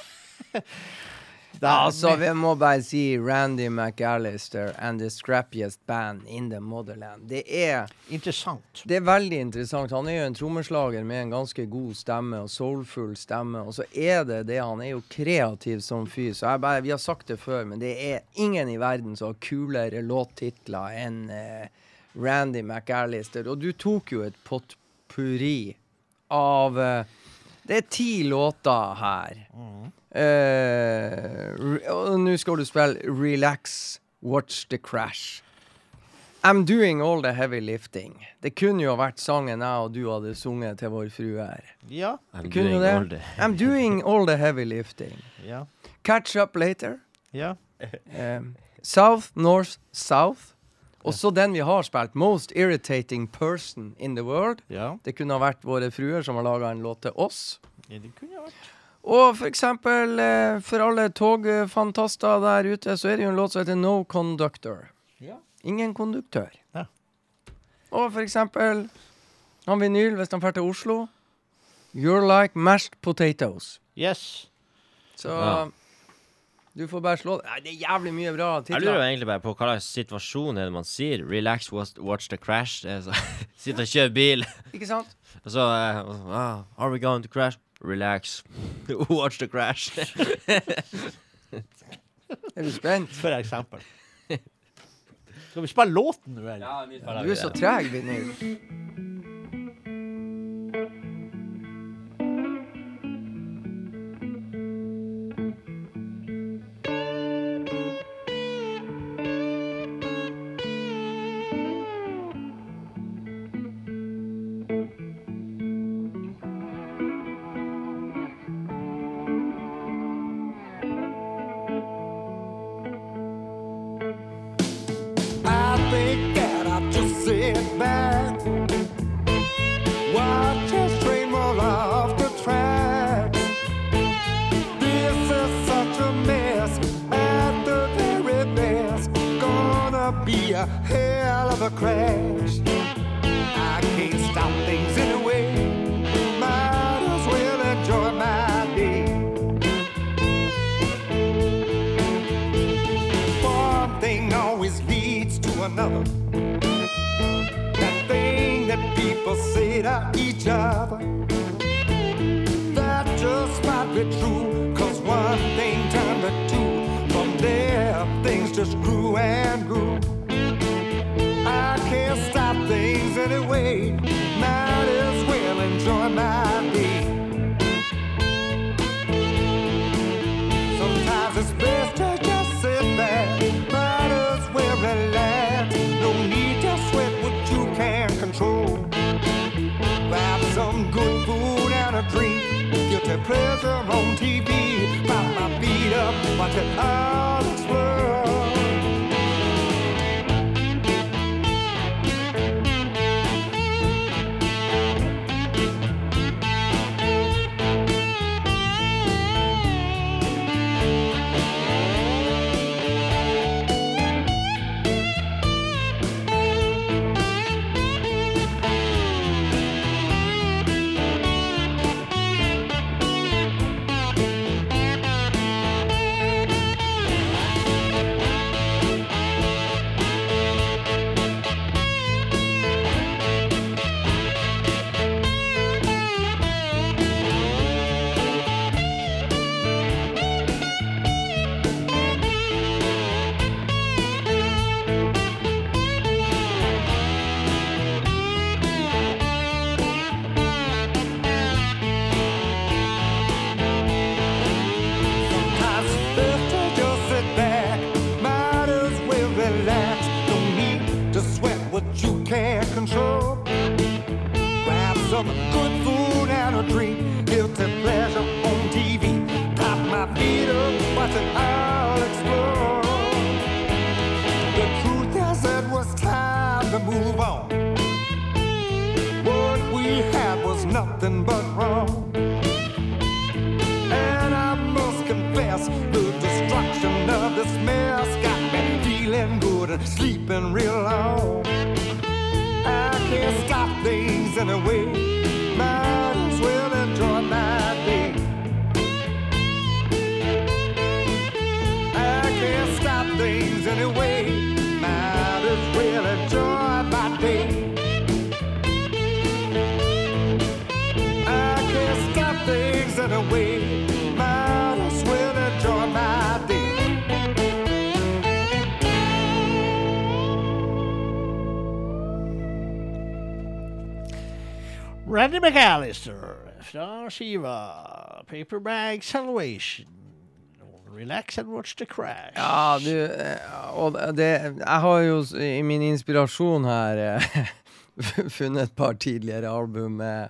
der- Altså, vi må bare si Randy McAllister and the scrappiest band in the motherland. Det er, Interessant. det er veldig interessant. Han er jo en trommeslager med en ganske god stemme og soulfull stemme. Og så er det det, han er jo kreativ som fyr. Så jeg bare, vi har sagt det før, men det er ingen i verden som har kulere låttitler enn eh, Randy McAllister. Og du tok jo et potpurri av eh, Det er ti låter her. Eh, og nå skal du spille Relax, Watch the Crash. I'm doing all the heavy lifting. Det kunne jo vært sangen jeg og du hadde sunget til vår frue her. Ja. I'm doing all det. the- I'm doing all the heavy lifting. Ja. Catch up later. Ja. Um, south, north, south. Og så den vi har spilt, Most Irritating Person in the World. ja. Det kunne ha vært våre fruer som har laga en låt til oss. ja det kunne vært. Og for eksempel, eh, for alle togfantaster der ute, så er det jo en låt som heter No Conductor. Ja. Ingen konduktør. Ja. Og for eksempel han vinyl, hvis han drar til Oslo You're like mashed potatoes. Yes. Så Ja. du får bare slå Nei, det er jævlig mye bra Jeg lurer egentlig bare på hva slags situasjon er det man sier. Relax, watch, the crash. Det er Sitte og kjøre bil, Ikke sant? og så eh, ah, Are we going to crash? Relax. watch the crash. Er du spent? For eksempel. Skal vi spille låten nå, eller? Du er så treg, vinyl. Crash. I can't stop things anyway. Might as well enjoy my day. One thing always leads to another. That thing that people say to each other. That just might be true. Cause one thing turned to two. From there, things just grew and pleasure on TV. Pop my feet up, watch it all Randy McAllister fra skiva Paperbag Salvation. Relax and watch the crash. Ja, du eh, Og det Jeg har jo i min inspirasjon her eh, funnet et par tidligere album med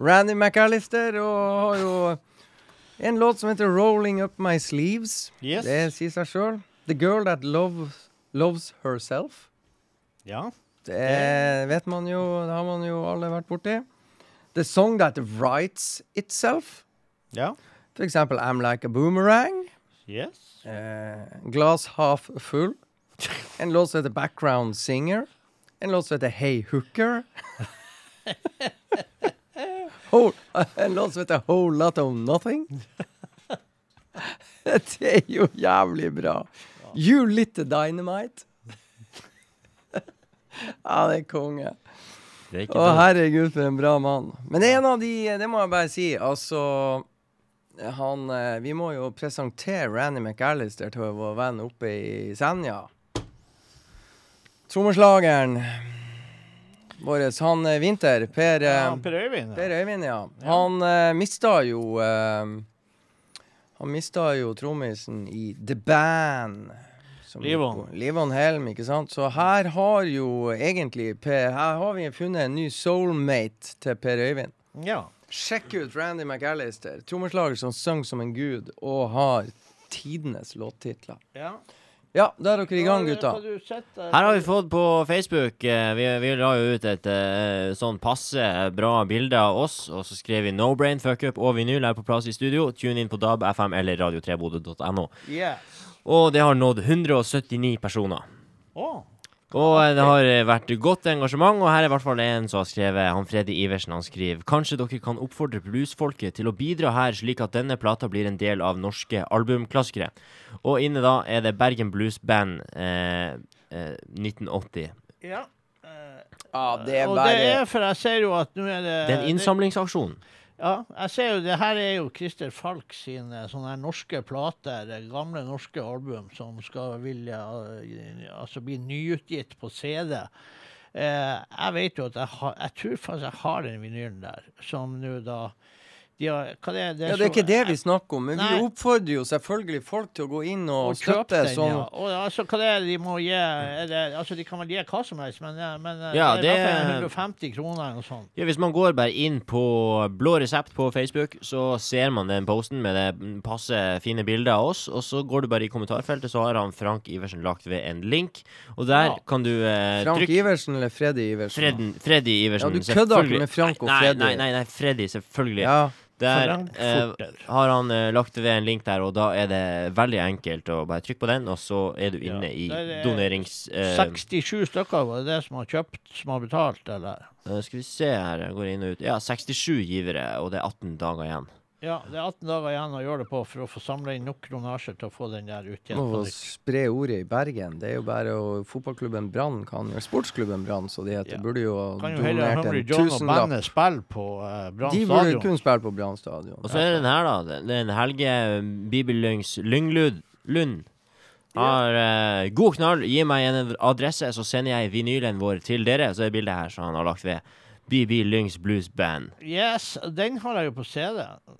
Randy McAllister, og har jo en låt som heter 'Rolling Up My Sleeves'. Yes. Det sier seg sjøl. 'The Girl That loves, loves Herself'. Ja. Det vet man jo, det har man jo alle vært borti. 'The Song That Writes Itself'. ja. For eksempel 'I'm Like a Boomerang'. Yes. Eh, Glass Half Full. En låt som heter Background Singer. En låt som heter Hey Hooker. Whole, en låt som heter Whole Lot of Nothing. Det er jo jævlig bra. You Little Dynamite. Ja, det er konge. Er Å, dumt. herregud, for en bra mann. Men det er en av de Det må jeg bare si. Altså Han eh, Vi må jo presentere Randy McAllister til vår venn oppe i Senja. Trommeslageren vår, han Winter, Vinter, Per ja eh, per Øyvind. Per Ja. Øyvind, ja. Han uh, mista jo uh, Han mista jo trommisen i The Band. Livon. Livon Helm, ikke sant. Så her har jo egentlig Per Her har vi funnet en ny soulmate til Per Øyvind. ja. Sjekk ut Randy McAllister, trommeslager som synger som en gud, og har tidenes låttitler. ja. Ja, da er dere i gang, gutta. Eh, Her har vi fått på Facebook eh, Vi, vi la jo ut et eh, sånn passe bra bilde av oss, og så skrev vi No Brain Fuckup og vinyl er på plass i studio. Tune inn på DAB, FM eller radio3bodø.no. Yes. Og det har nådd 179 personer. Oh. Og eh, det har eh, vært godt engasjement, og her er i hvert fall en som har skrevet Han Freddy Iversen han skriver Kanskje dere kan oppfordre bluesfolket til å bidra her, slik at denne plata blir en del av norske albumklassikere. Og inne da er det Bergen Blues Band eh, eh, 1980. Ja. eh, ah, det er og det er for jeg ser jo at nå er det Det er en innsamlingsaksjon. Ja, jeg ser jo det her er jo Christer Falk sine sånne norske plater, eh, gamle norske album, som skal vilje eh, altså bli nyutgitt på CD. Eh, jeg vet jo at jeg har Jeg tror faktisk jeg har den vinylen der, som nå da de har, hva det, er- Ja, det er ikke det vi snakker om, men Nei. vi oppfordrer jo selvfølgelig folk til å gå inn og, og støtte den, sånn. ja. Og altså, hva det er de må gi er det, Altså, de kan vel gi hva som helst, men, eh, men eh, Ja, det er i hvert fall 150 kroner eller noe sånt. Ja, hvis man går bare inn på Blå resept på Facebook, så ser man den posten med det passe fine bildet av oss. Og så går du bare i kommentarfeltet, så har han Frank Iversen lagt ved en link. Og der Ja. kan du eh, Frank trykke Iversen eller Freddy Iversen? Fredden, Freddy Iversen. Ja, du kødder ikke med Frank og nei, Nei, nei, nei, Freddy, selvfølgelig. Ja. Der eh, har han eh, lagt ved en link der, og da er det veldig enkelt å bare trykke på den, og så er du inne Ja, i er donerings... Eh, 67 stykker var det det som har kjøpt, som har betalt, eller? eh, skal vi se her, jeg går inn og ut. Ja, 67 givere, og det er 18 dager igjen. Ja, det er 18 dager igjen å gjøre det på for å få samla inn nok kronasjer til å få den der ut igjen. Må på spre ordet i Bergen. Det er jo bare å Fotballklubben Brann kan jo Sportsklubben Brann, så de heter. Ja. Burde jo ha Kan jo heller donert en John og tusenlapp. bandet spille på uh, De burde jo kun spille på Brann stadion. Og så er den her, da. Det det er en Helge Bibellyngs Lynglud Lund. Har uh, god knall. Gi meg en adresse, så sender jeg vinylen vår til dere. Så er bildet her som han har lagt ved. BB Lyngs Blues Band. Yes, den har jeg jo på CD, eh,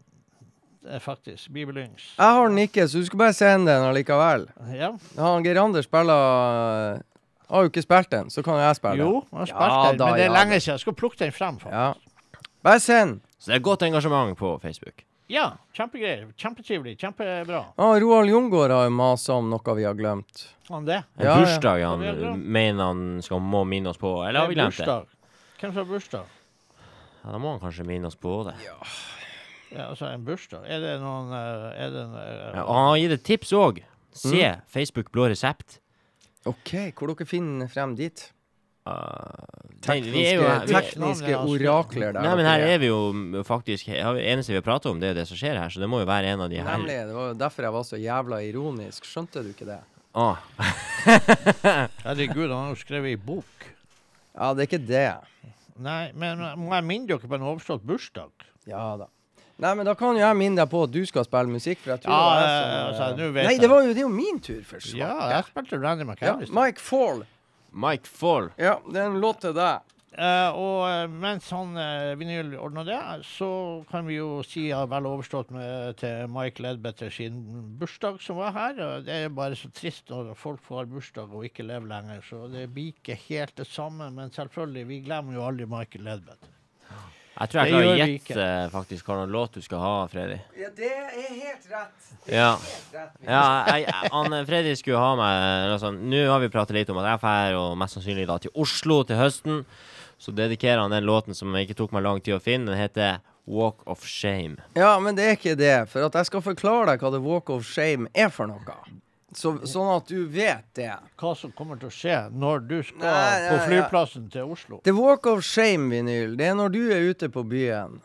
faktisk. Bibelyngs. Jeg har den ikke, så du skal bare sende den allikevel. Ja. Han Geir Anders spiller Har jo ikke spilt den, så kan jo jeg spille Jo, den. jeg har spilt Ja den, da, men det er ja lenge siden. Jeg skal plukke den frem, faktisk. Ja. Bare send. Så det er godt engasjement på Facebook. Ja, kjempegreier. Kjempetrivelig. Kjempebra. Ah, Roald Jungård har jo masa om noe vi har glemt. Han det. En Ja, ja. bursdag han glemt? mener han skal må minne oss på. Eller har vi glemt det? bursdag. Hvem som har bursdag? Ja, da må han kanskje minne oss på det. Ja, altså, en bursdag. Er det noen eh, Er det en, eh, Ja, han har gitt et tips òg. Se Mm. Facebook Blå resept. OK, hvor dere finner frem dit? Uh, nei, er jo Tekniske, vi, orakler der. Nei, men her er. er vi jo faktisk ja, Det eneste vi har pratet om, det er det som skjer her, så det må jo være en av de her. Nemlig. Det var jo derfor jeg var så jævla ironisk. Skjønte du ikke det? Ah, Herregud, han har jo skrevet ei bok. Ja, det er ikke det. Nei, men må jeg minne dere på en overstått bursdag? Ja da. Nei, men da kan jo jeg minne deg på at du skal spille musikk, for jeg tror Ja, det var jeg som altså, eh, nå vet Nei, det var jo det er jo min tur, for Ja, jeg spilte Randy Ja, Mike Fall. Mike Fall. Ja, det er en låt til deg. Uh, og eh, mens han uh, vinyl ordna det, så kan vi jo si ja, vel overstått med, til Mike Ledbetter sin bursdag som var her. Og det er bare så trist når folk får bursdag og ikke lever lenger, så det blir ikke helt det samme. Men selvfølgelig, vi glemmer jo aldri Michael Ledbetter. Jeg tror jeg Det klarer å gjette eh, faktisk hvilken låt du skal ha, Freddy. Ja, det er helt rett. Ja. Ja, jeg, jeg- han Freddy skulle ha meg sånn. Nå har vi pratet litt om at jeg drar og mest sannsynlig da til Oslo til høsten. Så dedikerer han den låten som ikke tok meg lang tid å finne. Den heter Walk of Shame. Ja, men det er ikke det. For at jeg skal forklare deg hva The Walk of Shame er for noe. Så, sånn at du vet det. Hva som kommer til å skje når du skal Nei, nei, på ja. flyplassen til Oslo. The Walk of Shame-vinyl, det er når du er ute på byen,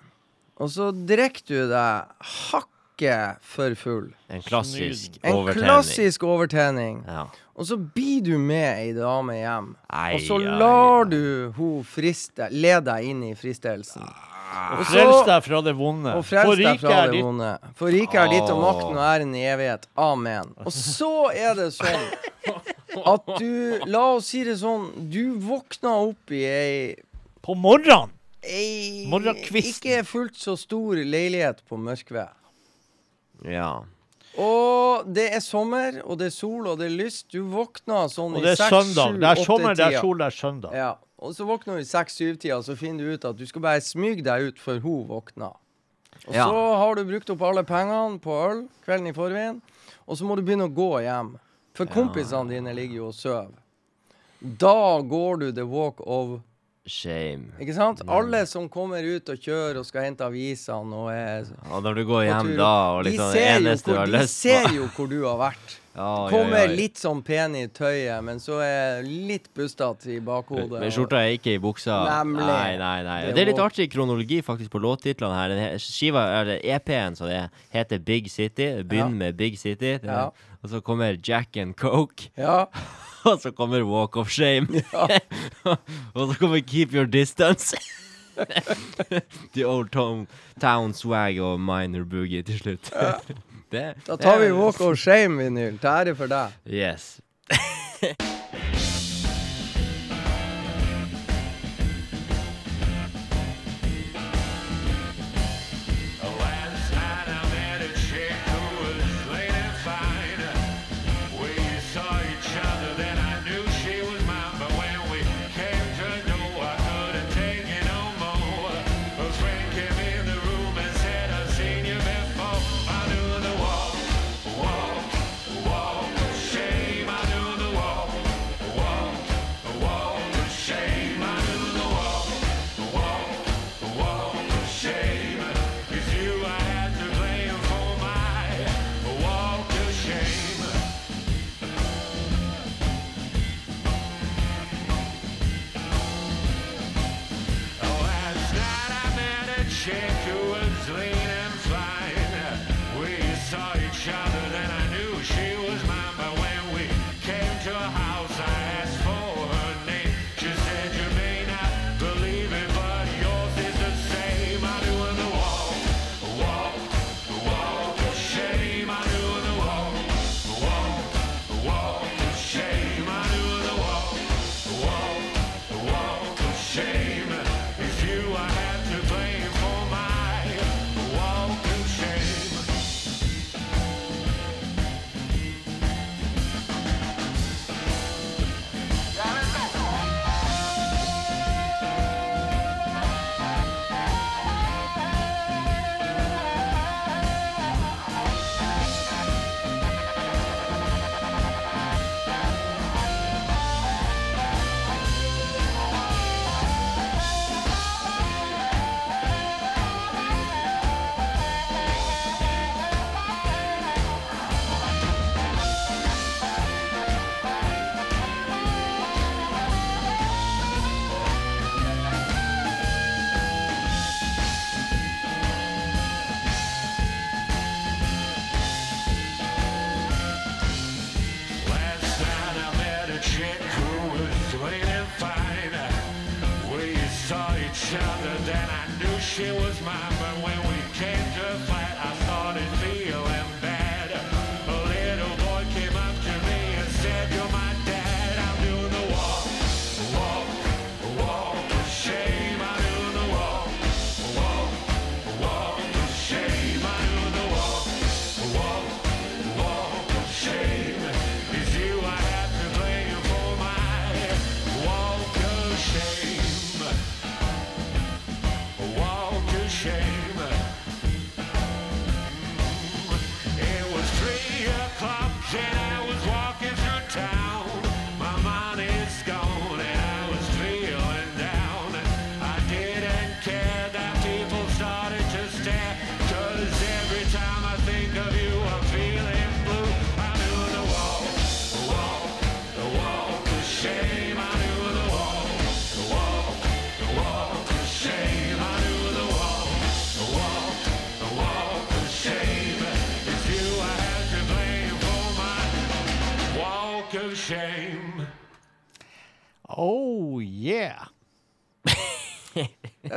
og så drikker du deg hakket for full. En klassisk En overtenning. klassisk overtenning. Ja. Og så blir du med ei dame hjem. Ei, Og så lar ei. du hun friste, lede deg inn i fristelsen. Og frels deg fra det vonde. Og frels deg fra det ditt. vonde. For riket er ditt, og makten og æren i evighet. Amen. Og så er det sånn at du La oss si det sånn, du våkna opp i ei På morgenen! ei Morgenkvisten. ikke fullt så stor leilighet på Mørkved. ja. Og det er sommer, og det er sol, og det er lyst. Du våkna sånn Og i det er seks, søndag. sju, Det er sommer, det er sol, det er søndag. Ja. Og så våkner du i seks-syv-tida, så finner du ut at du skal bare smyge deg ut før hun våkner. Og ja. så har du brukt opp alle pengene på øl kvelden i forveien, og så må du begynne å gå hjem. For ja. kompisene dine ligger jo og sover. Da går du the walk of Shame. Ikke sant? Alle som kommer ut og kjører og skal hente avisene og er Og når du går hjem da og liksom eneste du har lyst på De ser jo hvor du har vært. Ja, Kommer ja, ja, litt sånn pen i tøyet, men så er litt bustete i bakhodet. Men skjorta er ikke i buksa. Nemlig. Nei, nei, nei. Det, det er litt artig kronologi faktisk på låttitlene her. Skiva, eller EP-en e som det heter Big City. Begynn med Big City. Er, og så kommer Jack and Coke. Ja. og så kommer Walk of Shame. og så kommer Keep Your Distance. The Old Town, town Swag og Minor Boogie til slutt. Det, da tar vi Walk of Shame-vinyl. Til ære for deg. Yes.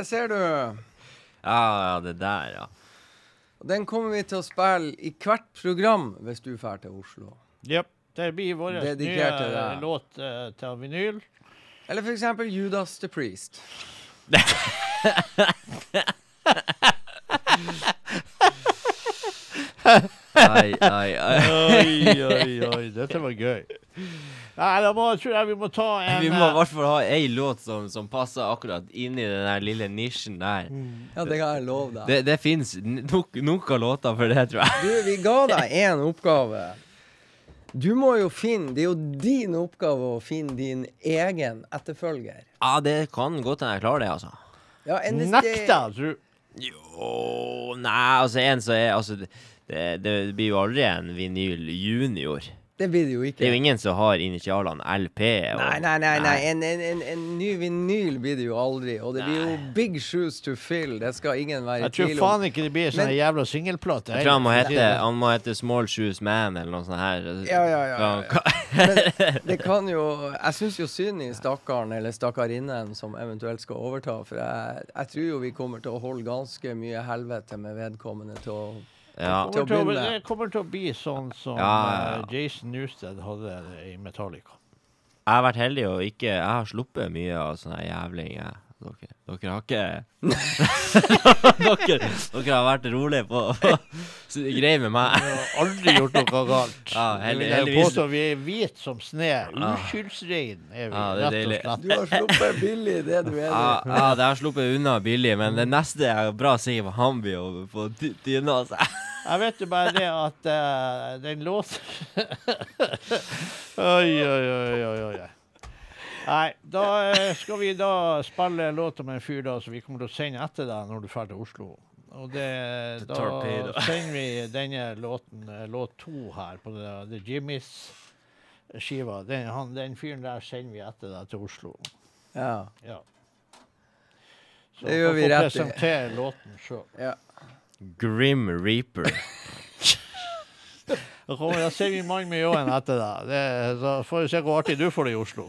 ser du. Ja, det der, ja. Den kommer vi til å spille i hvert program hvis du drar til Oslo. Yep. Det blir vår nye låt uh, til vinyl. Eller for eksempel Judas the Priest. ai, ai, ai. oi, oi, oi. Dette var gøy. Nei, da må, tror jeg vi må ta en Vi må i eh, hvert fall ha ei låt som, som passer akkurat inn i den der lille nisjen der. Mm. Ja, det kan jeg love deg. Det, det fins nok, nok, av låter for det, tror jeg. Du, vi ga deg én oppgave. Du må jo finne Det er jo din oppgave å finne din egen etterfølger. Ja, det kan godt hende jeg klarer det, altså. Ja, Nekter du? Jo Nei, altså, en som er Altså, det, det blir jo aldri en vinyl junior. Det blir det jo ikke. Det er jo ingen som har initialene LP. Og, Nei, nei, nei. nei. En, en, en, en ny vinyl blir det jo aldri. Og det blir jo big shoes to fill. Det skal ingen være i Jeg tror faen ikke det blir sånn Men- jævla singelplate. Jeg tror han må hete, han må hete Small Shoes Man eller noe sånt her. Ja, ja, ja, ja. Men det kan jo Jeg syns jo synd i stakkaren eller stakkarinnen som eventuelt skal overta, for jeg, jeg tror jo vi kommer til å holde ganske mye helvete med vedkommende til å Ja. Det, kommer til å, begynne det kommer til å bli sånn som Ja, ja, ja. eh, Jason Newsted hadde i Metallica. Jeg har vært heldig og ikke Jeg har sluppet mye av sånne jævlinger. Dere, dere har ikke dere, dere har vært rolige på på det er med meg. Vi har aldri gjort noe galt. Ja, heldig- jeg jo påstå. Vi er hvit som sne. Uskyldsrein er vi, Ja, er rett og slett. Du har sluppet billig, det du er. Ja, ja, det har sluppet unna billig, men det neste er bra sikkert på, han blir å få dy- dyna. Jeg vet jo bare det at uh, den låser Oi, oi, oi, oi, oi. Nei, da eh, skal vi da spille en låt om en fyr da som vi kommer til å sende etter deg når du drar til Oslo. Og det, da sender vi denne låten, eh, låt to her på det, The Jimmys-skiva. Den, han- den fyren der sender vi etter deg til Oslo. Ja. Ja. Så Det gjør vi rett i. presentere låten sjøl. ja. Grim Reaper. Da kommer- da ser vi mannen med ljåen etter deg. Det, så får vi se hvor artig du får det i Oslo.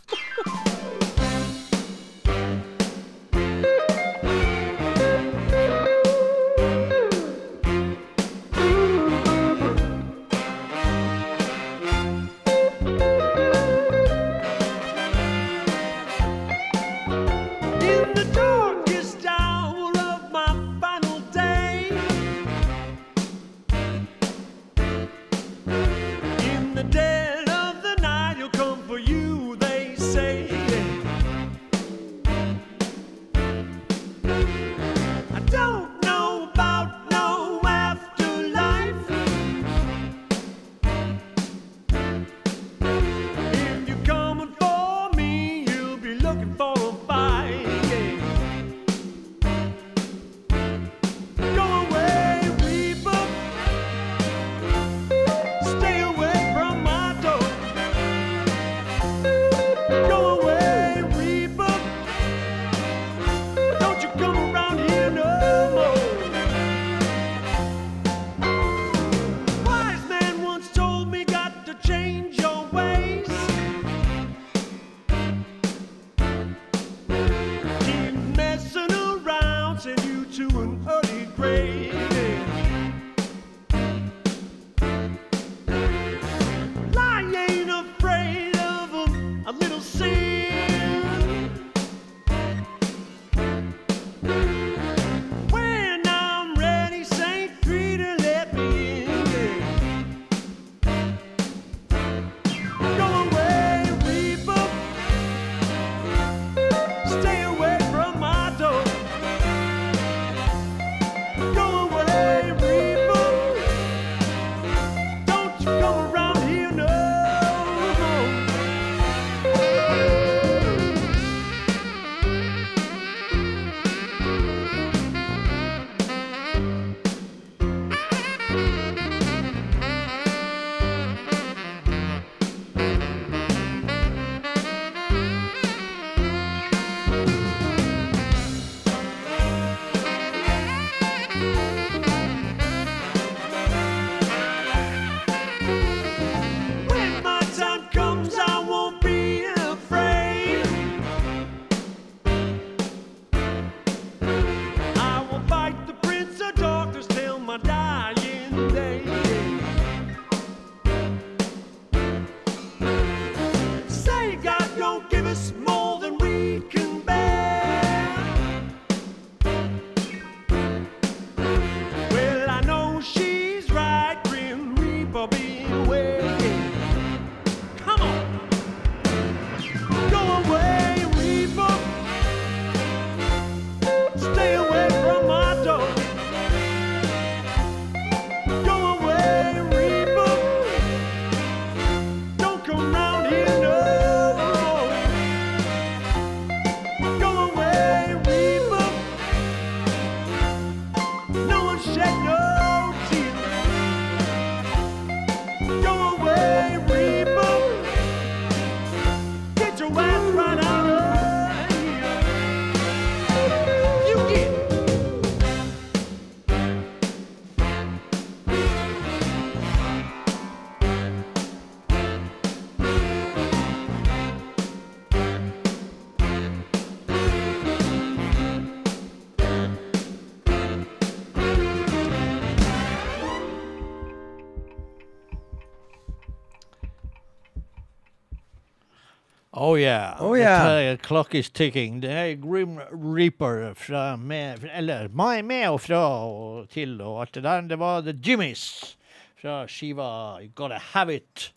yeah. Oh, yeah. Clock is ticking. Det er Grim Reaper fra med, Eller med, med og fra og til og alt det der. Det var The Jimmies fra skiva You Gotta Have It,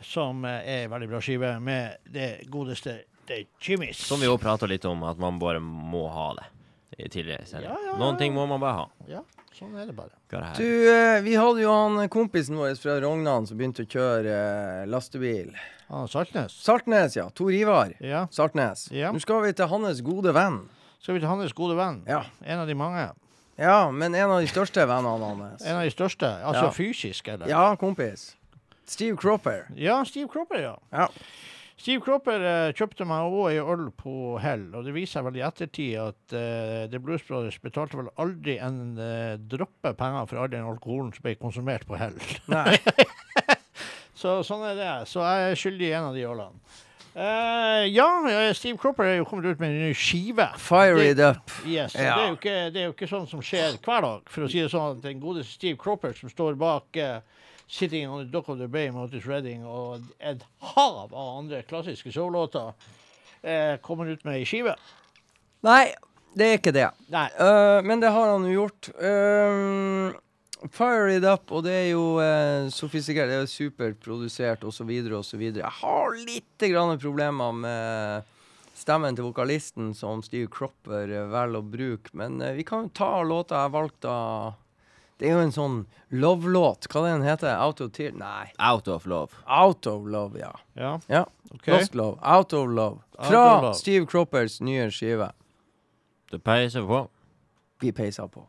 som eh, er en veldig bra skive med det godeste The Jimmies. Som vi jo prata litt om, at man bare må ha det i tidligere sending. Ja, ja, ja, Noen ting må man bare ha. Ja, sånn er det bare. Er det Du, eh, vi hadde jo han kompisen vår fra Rognan som begynte å kjøre eh, lastebil. Ah, Saltnes. Saltnes, ja. Tor Ivar Ja. Saltnes. Ja. Nå skal vi til hans gode venn. Skal vi til hans gode venn? Ja. En av de mange. Ja, men en av de største vennene hans. En av de største. Altså Ja. fysisk, eller? Ja, kompis. Steve Cropper. Ja, Steve Cropper, ja. Ja. Steve Cropper eh, kjøpte meg òg ei øl på hell, og det viser seg vel i ettertid at eh, The Blues Brothers betalte vel aldri en eh, droppe penger for all den alkoholen som ble konsumert på hell. Så sånn er det. Så jeg er skyldig i en av de ølene. Eh, ja, Steve Cropper er jo kommet ut med en ny skive. Fire it up. Yes, Ja. det, er ikke, det er jo ikke sånn som skjer hver dag. For å si det sånn, at Den gode Steve Cropper som står bak eh, 'Sitting on the Dock of the Bay' med Otis Redding og et hav av andre klassiske showlåter, eh, kommer ut med ei skive. Nei, det er ikke det. Nei. Eh, men det har han jo gjort. Uh, fire it up, og det er jo uh, sofistikert, det er superprodusert osv. osv. Jeg har litt grann problemer med stemmen til vokalisten som Steve Cropper velger å bruke, men vi kan jo ta låta jeg valgte av Det er jo en sånn love-låt. Hva den heter Out of Tear? Nei. Out of love. Out of Love, ja. Ja, ja. Okay. Lost Love. Out of Love. Fra of Love. Steve Croppers nye skive. Det peiser på. Vi peiser på.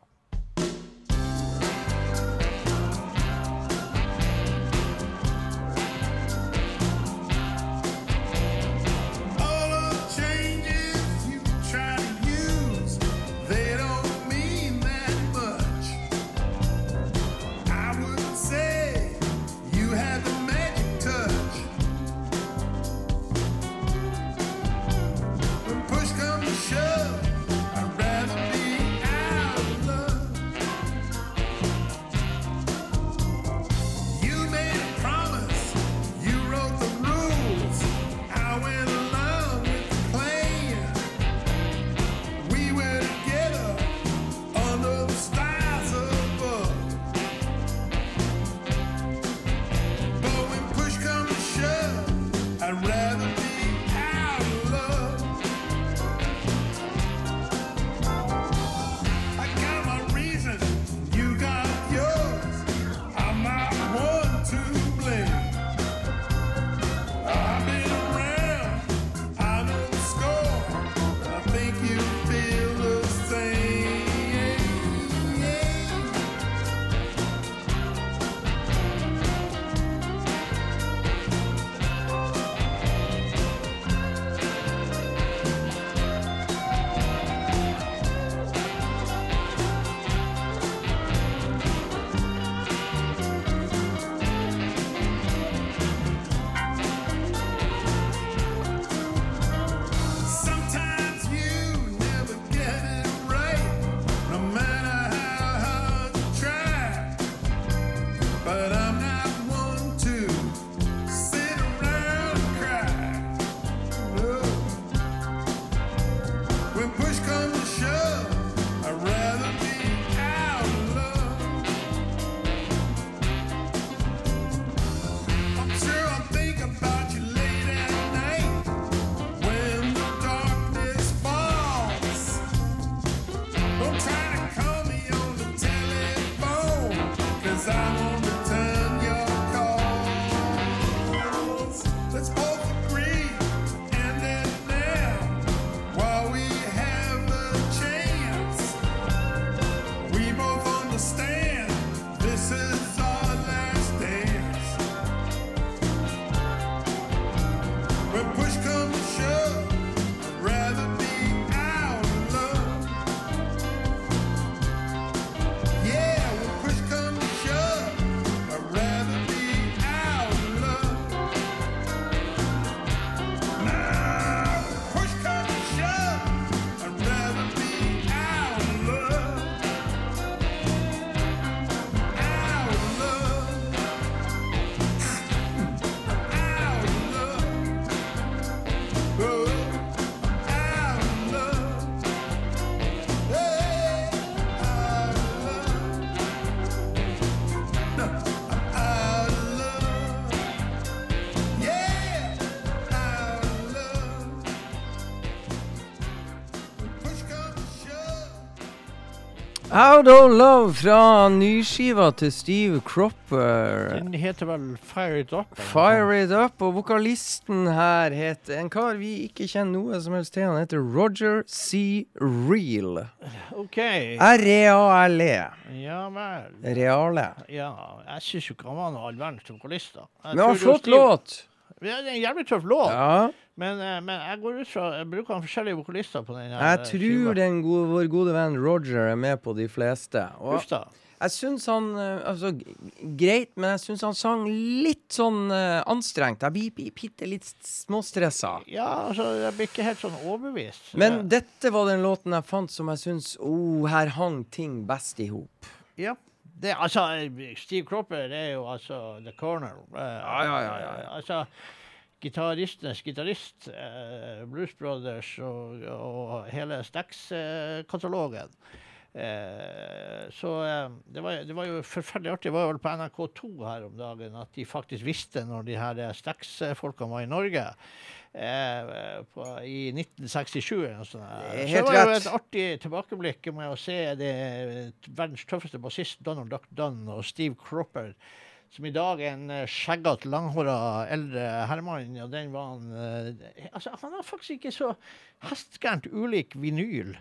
Out of Love fra nyskiva til Steve Cropper. Den heter vel Fire It Up? Fire It Up, og vokalisten her heter en kar vi ikke kjenner noe som helst til. Han heter Roger C. Real. OK. R-E-A-L-E. Ja vel. Reale. Ja, jeg syns ikke han var noen all verdens vokalist, Men han har flott låt. Ja, det er en jævlig tøff låt. Ja. Men, eh, men jeg går ut fra Jeg bruker han forskjellige vokalister på den. Jeg eh, tror den gode, vår gode venn Roger er med på de fleste. Og Uff jeg syns han eh, Altså, greit, men jeg syns han sang litt sånn uh, anstrengt. Jeg blir bitte litt småstressa. Ja, altså, jeg blir ikke helt sånn overbevist. Men Eh, dette var den låten jeg fant som jeg syns oh, her hang ting best i hop. Ja. Det, altså, Steve Cropper er jo altså the corner. Uh, Ja, ja, ja, ja. Altså, gitaristenes gitarist, uh, Blues Brothers og, og hele Stax-katalogen. Uh, så det, var, det var jo forferdelig artig. Det var vel på NRK2 her om dagen at de faktisk visste når de her Stax-folkene var i Norge. Eh, på, I 1967 eller noe. Det er Så det var jo et artig tilbakeblikk med å se det verdens tøffeste bassist Donald Duck Dunn og Steve Cropper, som i dag er en eh, skjeggete, langhåra eldre herremann. Og den var han eh, Altså, han var faktisk ikke så hestgærent ulik vinyl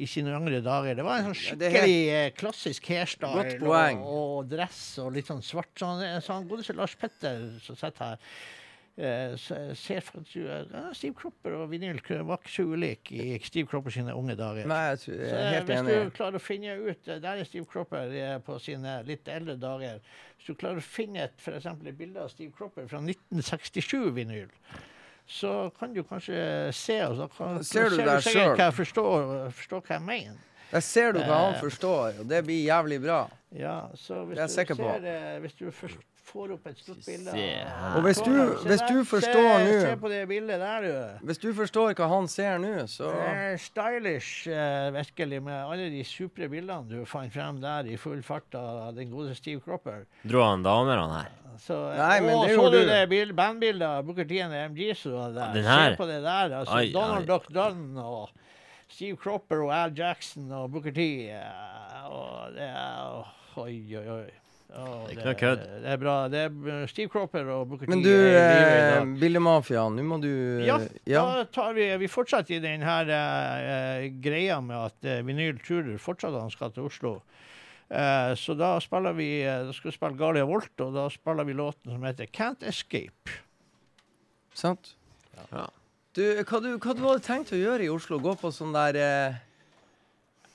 i sine yngre dager. Det var en sånn skikkelig eh, klassisk hairstyle og, og dress og litt sånn svart. Så han, så han godeste Lars Petter som sitter her Eh, ser Steve Cropper og vinyl var ikke så ulik i Steve Cropper sine unge dager. Nei, jeg, jeg Så, er eh, helt hvis du klarer å finne ut eh, Der er Steve Cropper eh, på sine litt eldre dager. Hvis du klarer å finne et, for et bilde av Steve Cropper fra 1967-vinyl, så kan du kanskje se og så kan, Ser du så der sikkert selv? hva jeg forstår, forstår hva jeg mener. Der ser du hva han forstår, og det blir jævlig bra. Ja, så hvis Det er jeg du sikker på. ser Hvis du først får opp et stort bilde av- Og hvis du, hvis du forstår nå Se på det bildet der, du. Hvis du forstår hva han ser nå, så stylish, eh, virkelig, med alle de supre bildene du fant frem der i full fart av den gode Steve Cropper. Dro han damer, han her? Så, eh, Nei, men og det så gjorde du du. det bild, bandbildet av Booker T and MG som var der? Den her? Se på det der. altså Ai, Donald ai. Duck Dunn og Steve Cropper og Al Jackson og Booker T. eh, og det er Oi, oi, oi. Å, Det ikke noe kødd. Det er bra. Det er eh, Steve Cropper og Booker Men du, i eh, Billemafiaen, nå må du Ja, ja. da tar vi Vi fortsetter i den her eh, greia med at eh, Vinyl tror fortsatt han skal til Oslo. Eh, så da spiller vi eh, Da skal vi spille Galia Volt, og da spiller vi låten som heter Can't Escape. Sant? Ja. Du, hva du, hva du hadde tenkt å gjøre i Oslo? Gå på sånn der eh,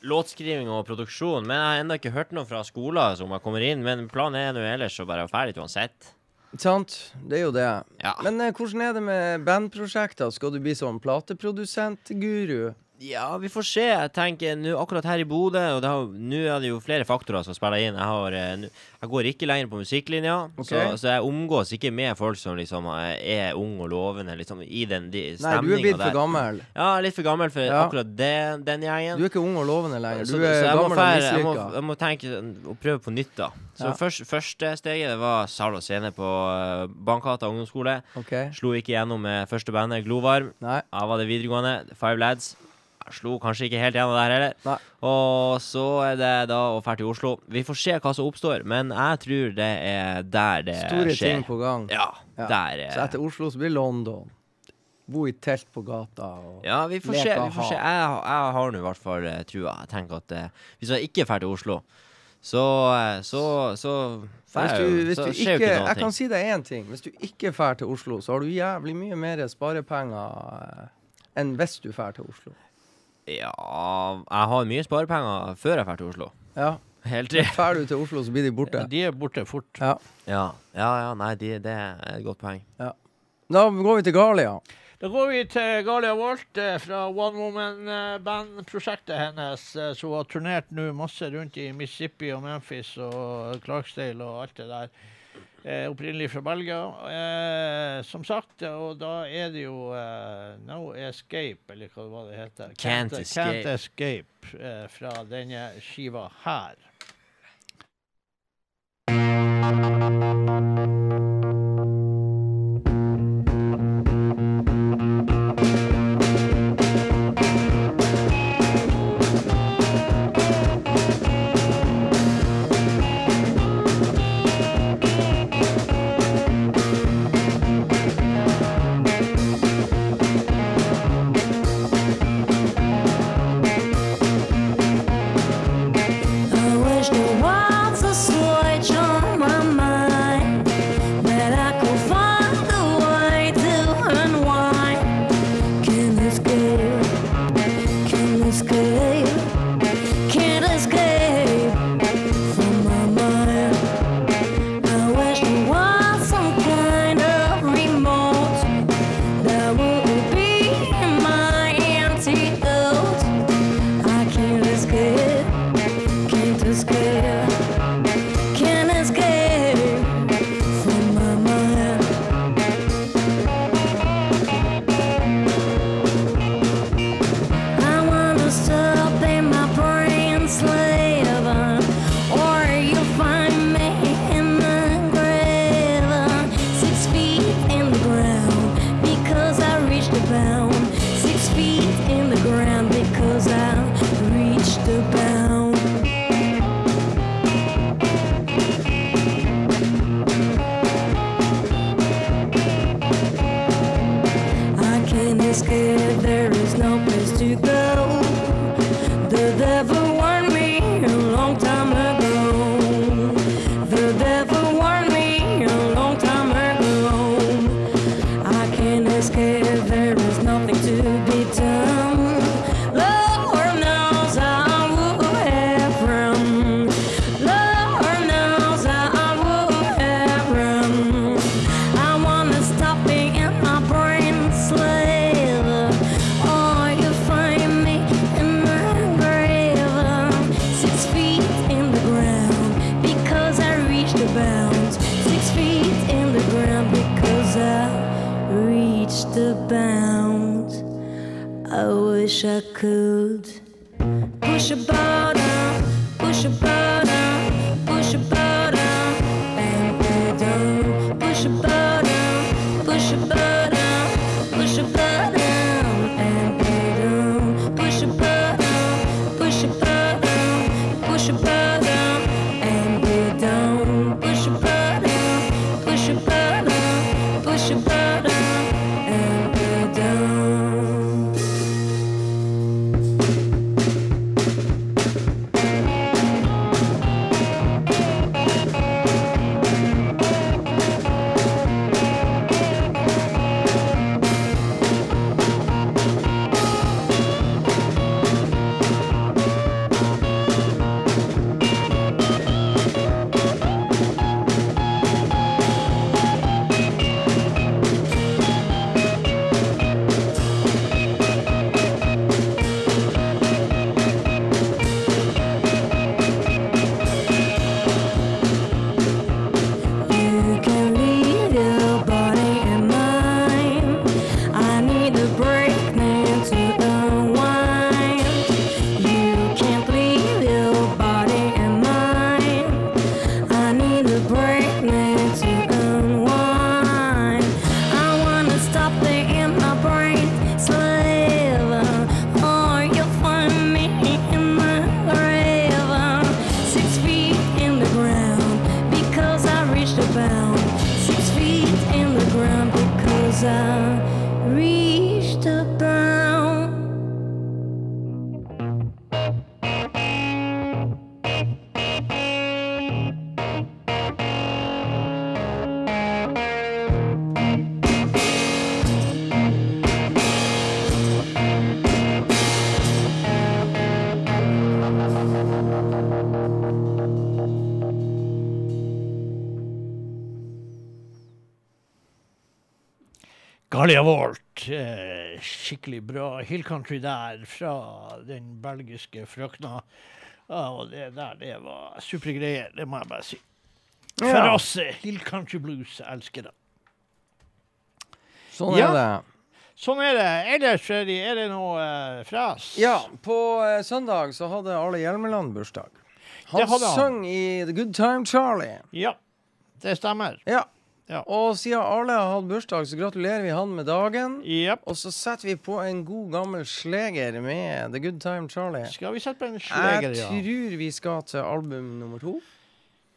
Låtskriving og produksjon. Men jeg har ennå ikke hørt noe fra skolen som jeg kommer inn. Men planen er nå ellers å være ferdig uansett. Sant? Det er jo det. Ja. Men eh, hvordan er det med bandprosjekter? Skal du bli sånn plateprodusent-guru? Ja, vi får se. Jeg tenker nå akkurat her i Bodø Og nå er det jo flere faktorer som spiller inn. Jeg, har, eh, jeg går ikke lenger på musikklinja, okay. så, så jeg omgås ikke med folk som liksom eh, er ung og lovende liksom i den de, Nei, du er stemninga blitt for gammel. Ja, litt for gammel for Ja. akkurat det, den gjengen. Du er ikke ung og lovende lenger. Så- Du er så jeg må gammel og fære- jeg må, mislykka. jeg må tenke å prøve på nytt, da. Så Ja. først, første steget var sal og scene på uh, Bankgata ungdomsskole. Okay. Slo ikke gjennom med første bandet, Glovarm. Nei. Da var det videregående, Five Lads. Slo kanskje ikke helt gjennom der heller. Nei. Og så er det da å dra til Oslo. Vi får se hva som oppstår, men jeg tror det er der det Store skjer. ting på gang. Ja, Ja. der er Så etter Oslo så blir London. Bo i telt på gata og Ja, vi får se. Vi får se. Jeg, jeg har nå i hvert fall eh, trua. Jeg tenker at eh, hvis jeg ikke drar til Oslo, så eh, så, så Hvis du, hvis så du ikke, ikke jeg kan si deg én ting. Hvis du ikke drar til Oslo, så har du jævlig mye mer sparepenger eh, enn hvis du drar til Oslo. Ja, jeg har mye sparepenger før jeg drar til Oslo. Ja. Helt riktig. Drar du til Oslo, så blir de borte. De er borte fort. Ja. Ja, ja, ja nei, de, det er et godt poeng. Da går vi til Galia. Da går vi til Galia Walt eh, fra One Woman-bandprosjektet hennes, eh, som har turnert nå masse rundt i Mississippi og Memphis og Clarksdale og alt det der. Eh, opprinnelig fra Belgia, eh, som sagt. Og da er det jo eh, No Escape, eller hva var det heter. Can't Escape. Can't Escape eh, fra denne skiva her. Galjavolt. Eh, skikkelig bra Hill Country der fra den belgiske frøkna. Og det der, det var supre greier, det må jeg bare si. For ja. oss eh, hillcountry Blues, elsker det Sånn er ja. det. Sånn er det. Ellers, Freddy, er det noe eh, uh, fras? Ja, på uh, søndag så hadde Arle Hjelmeland bursdag. Han, han. sang i The Good Time Charlie. Ja, det stemmer. Ja. Ja. Og siden Arle har hatt bursdag, så gratulerer vi han med dagen. Yep. Og så setter vi på en god gammel sleger med The Good Time Charlie. Skal vi sette på en sleger, ja? Jeg tror vi skal til album nummer to.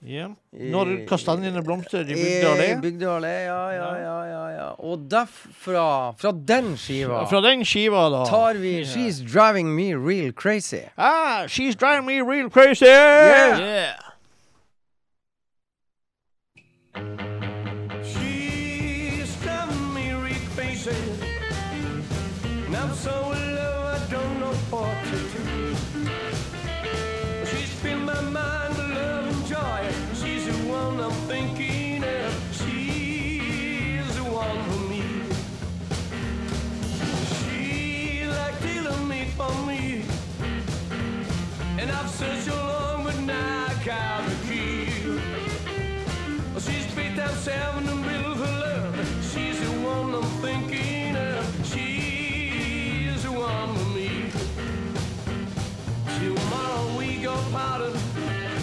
Yeah. Når kastanjene blomstrer i Bygdeallé? Bygdeallé, ja, ja, ja, ja, ja. Og derfra, fra den skiva Fra den skiva, da. Tar vi yeah. She's Driving Me Real Crazy. Ah, She's Driving Me Real Crazy! Yeah. yeah. Seven bills of love. She's the one I'm thinking of. She's the one for me. Tomorrow we go party,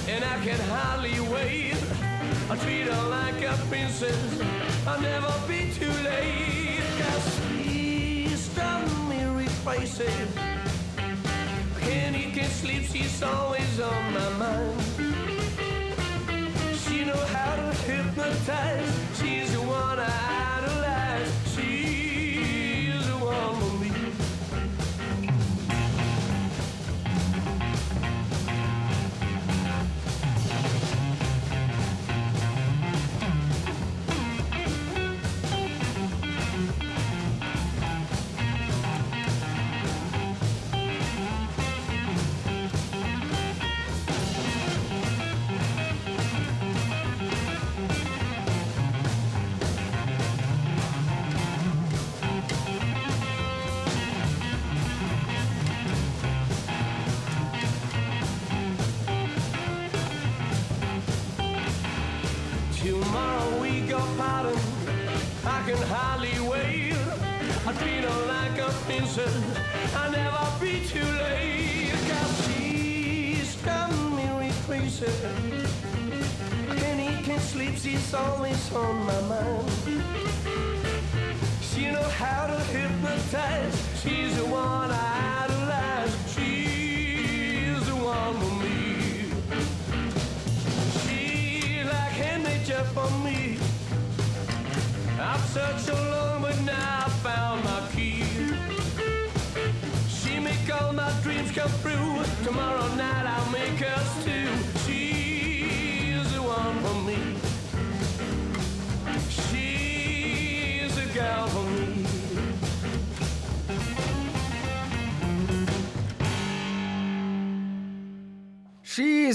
and I can hardly wait. I treat her like a princess. I'll never be too late. Cause she's done me replacing. Can he can sleep, she's always on my mind. She know how to Time. She's always on my mind. She know how to hypnotize.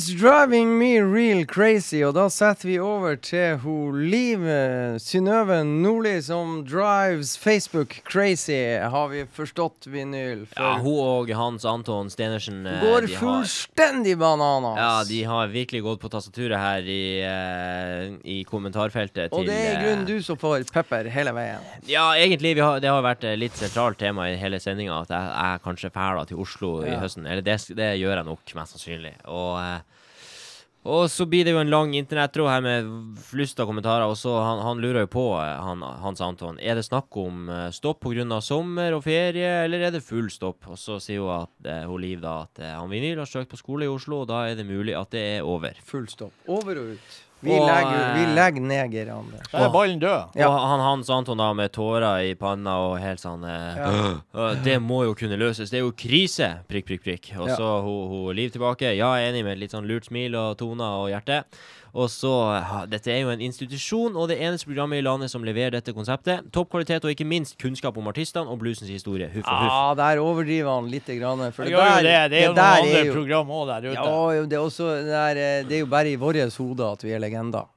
She's driving me real crazy, og da setter vi over til hun Liv eh, Synnøve Nordli som drives Facebook crazy, har vi forstått, vinyl. For Ja, hun og Hans Anton Stenersen eh, går fullstendig bananas. ja, de har virkelig gått på tastaturet her i, eh, i kommentarfeltet til og det er i eh, grunnen du som får pepper hele veien. Ja, egentlig. Vi har, det har vært litt sentralt tema i hele sendinga at jeg, jeg kanskje drar til Oslo i høsten. Eller det, det gjør jeg nok, mest sannsynlig. Og, eh, og så blir det jo en lang internettråd her med flust av kommentarer. Og så han, han lurer jo på, eh, han, Hans Anton, er det snakk om eh, stopp pga. sommer og ferie, eller er det full stopp? Og så sier hun at eh, hun Liv da at han Vinyl har søkt på skole i Oslo, og da er det mulig at det er over. Full stopp. Over og ut. Vi, Og, legger, vi eh, legger neger, Anders. Da er ballen død. Ja. Og han Hans Anton da med tårer i panna og helt sånn eh, Ja. «Øh, Det må jo kunne løses. Det er jo krise! Prikk, prikk, prikk. Og Ja. så hun, hun Liv tilbake. Ja, enig med litt sånn lurt smil og toner og hjerte. Og så Dette er jo en institusjon, og det eneste programmet i landet som leverer dette konseptet. Topp kvalitet og ikke minst kunnskap om artistene og bluesens historie. Huff og huff. Ja, der overdriver han litt. Grann, for Det, der, det. det er jo det noen andre er jo- program òg der ute. Ja, det er også det er, eh, det er jo bare i vårt hode at vi er legender.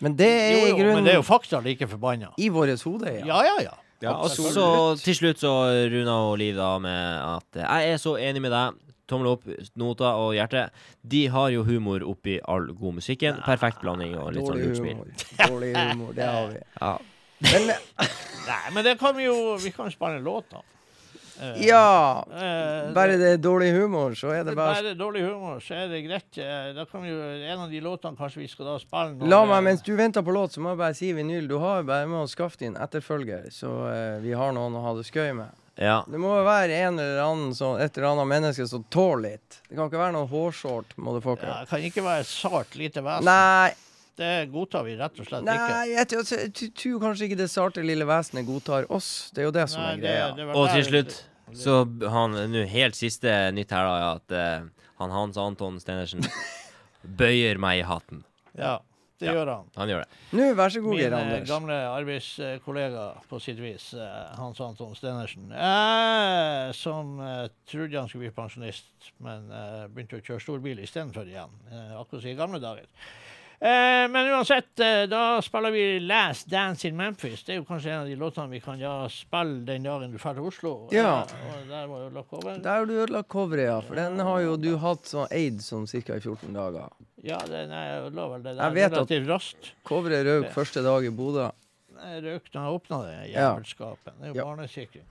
Men det er jo, i jo, grunnen men det er jo fakta like forbanna. i vårt hode, ja. Ja, ja, ja. Ja, og så til slutt så Runa og Liv da med at eh, jeg er så enig med deg. Tommel opp, nota og hjerte. De har jo humor oppi all god musikken. Perfekt blanding og litt sånn lurt smil. Dårlig humor, det har vi. Ja. Men Nei, men det kan vi jo Vi kan spille da. Uh, ja Uh, Bare det er dårlig humor, så er det bare Bare dårlig humor, så er det greit. Eh, Da kan vi jo, En av de låtene kanskje vi skal da spille La meg, eh, mens du venter på låt, så må jeg bare si vinyl. Du har jo bare med å skaffe din etterfølger, så uh, vi har noen å ha det skøy med. Ja. Det må jo være en eller annen som, et eller annet menneske som tåler litt. Det kan ikke være noen hårsårt, ja, motherfucker. Det kan ikke være sart lite vesen. Nei, Det godtar vi rett og slett ikke. nei, jeg tror- jeg tror tror kanskje ikke det sarte lille vesenet godtar oss. Det er jo det som Nei, er greia. det det Og til slutt så han nå helt siste nytt her, da, at uh, han Hans Anton Stenersen bøyer meg i hatten. Ja, det Ja. gjør han. Han gjør det. Nå, vær så god, Min Geir Anders. Min gamle arbeidskollega på sitt vis, eh, Hans Anton Stenersen, eh, som eh, trodde han skulle bli pensjonist, men eh, begynte å kjøre storbil istedenfor igjen. Eh, akkurat som i gamle dager. Eh, men uansett, eh, da spiller vi 'Last Dance in Memphis'. Det er jo kanskje en av de låtene vi kan ja, spille den dagen du drar til Oslo. Ja. Eh, og der var jo lagt over. Der har du ødelagt coveret, ja. For den har jo du hatt sånn eid sånn ca. i 14 dager. Ja, den er, jeg la vel det Jeg der vet at- relativt raskt. Coveret røk første dag i Bodø. Jeg røk da jeg åpna det jævelskapen. Det er jo Ja. barnesikring.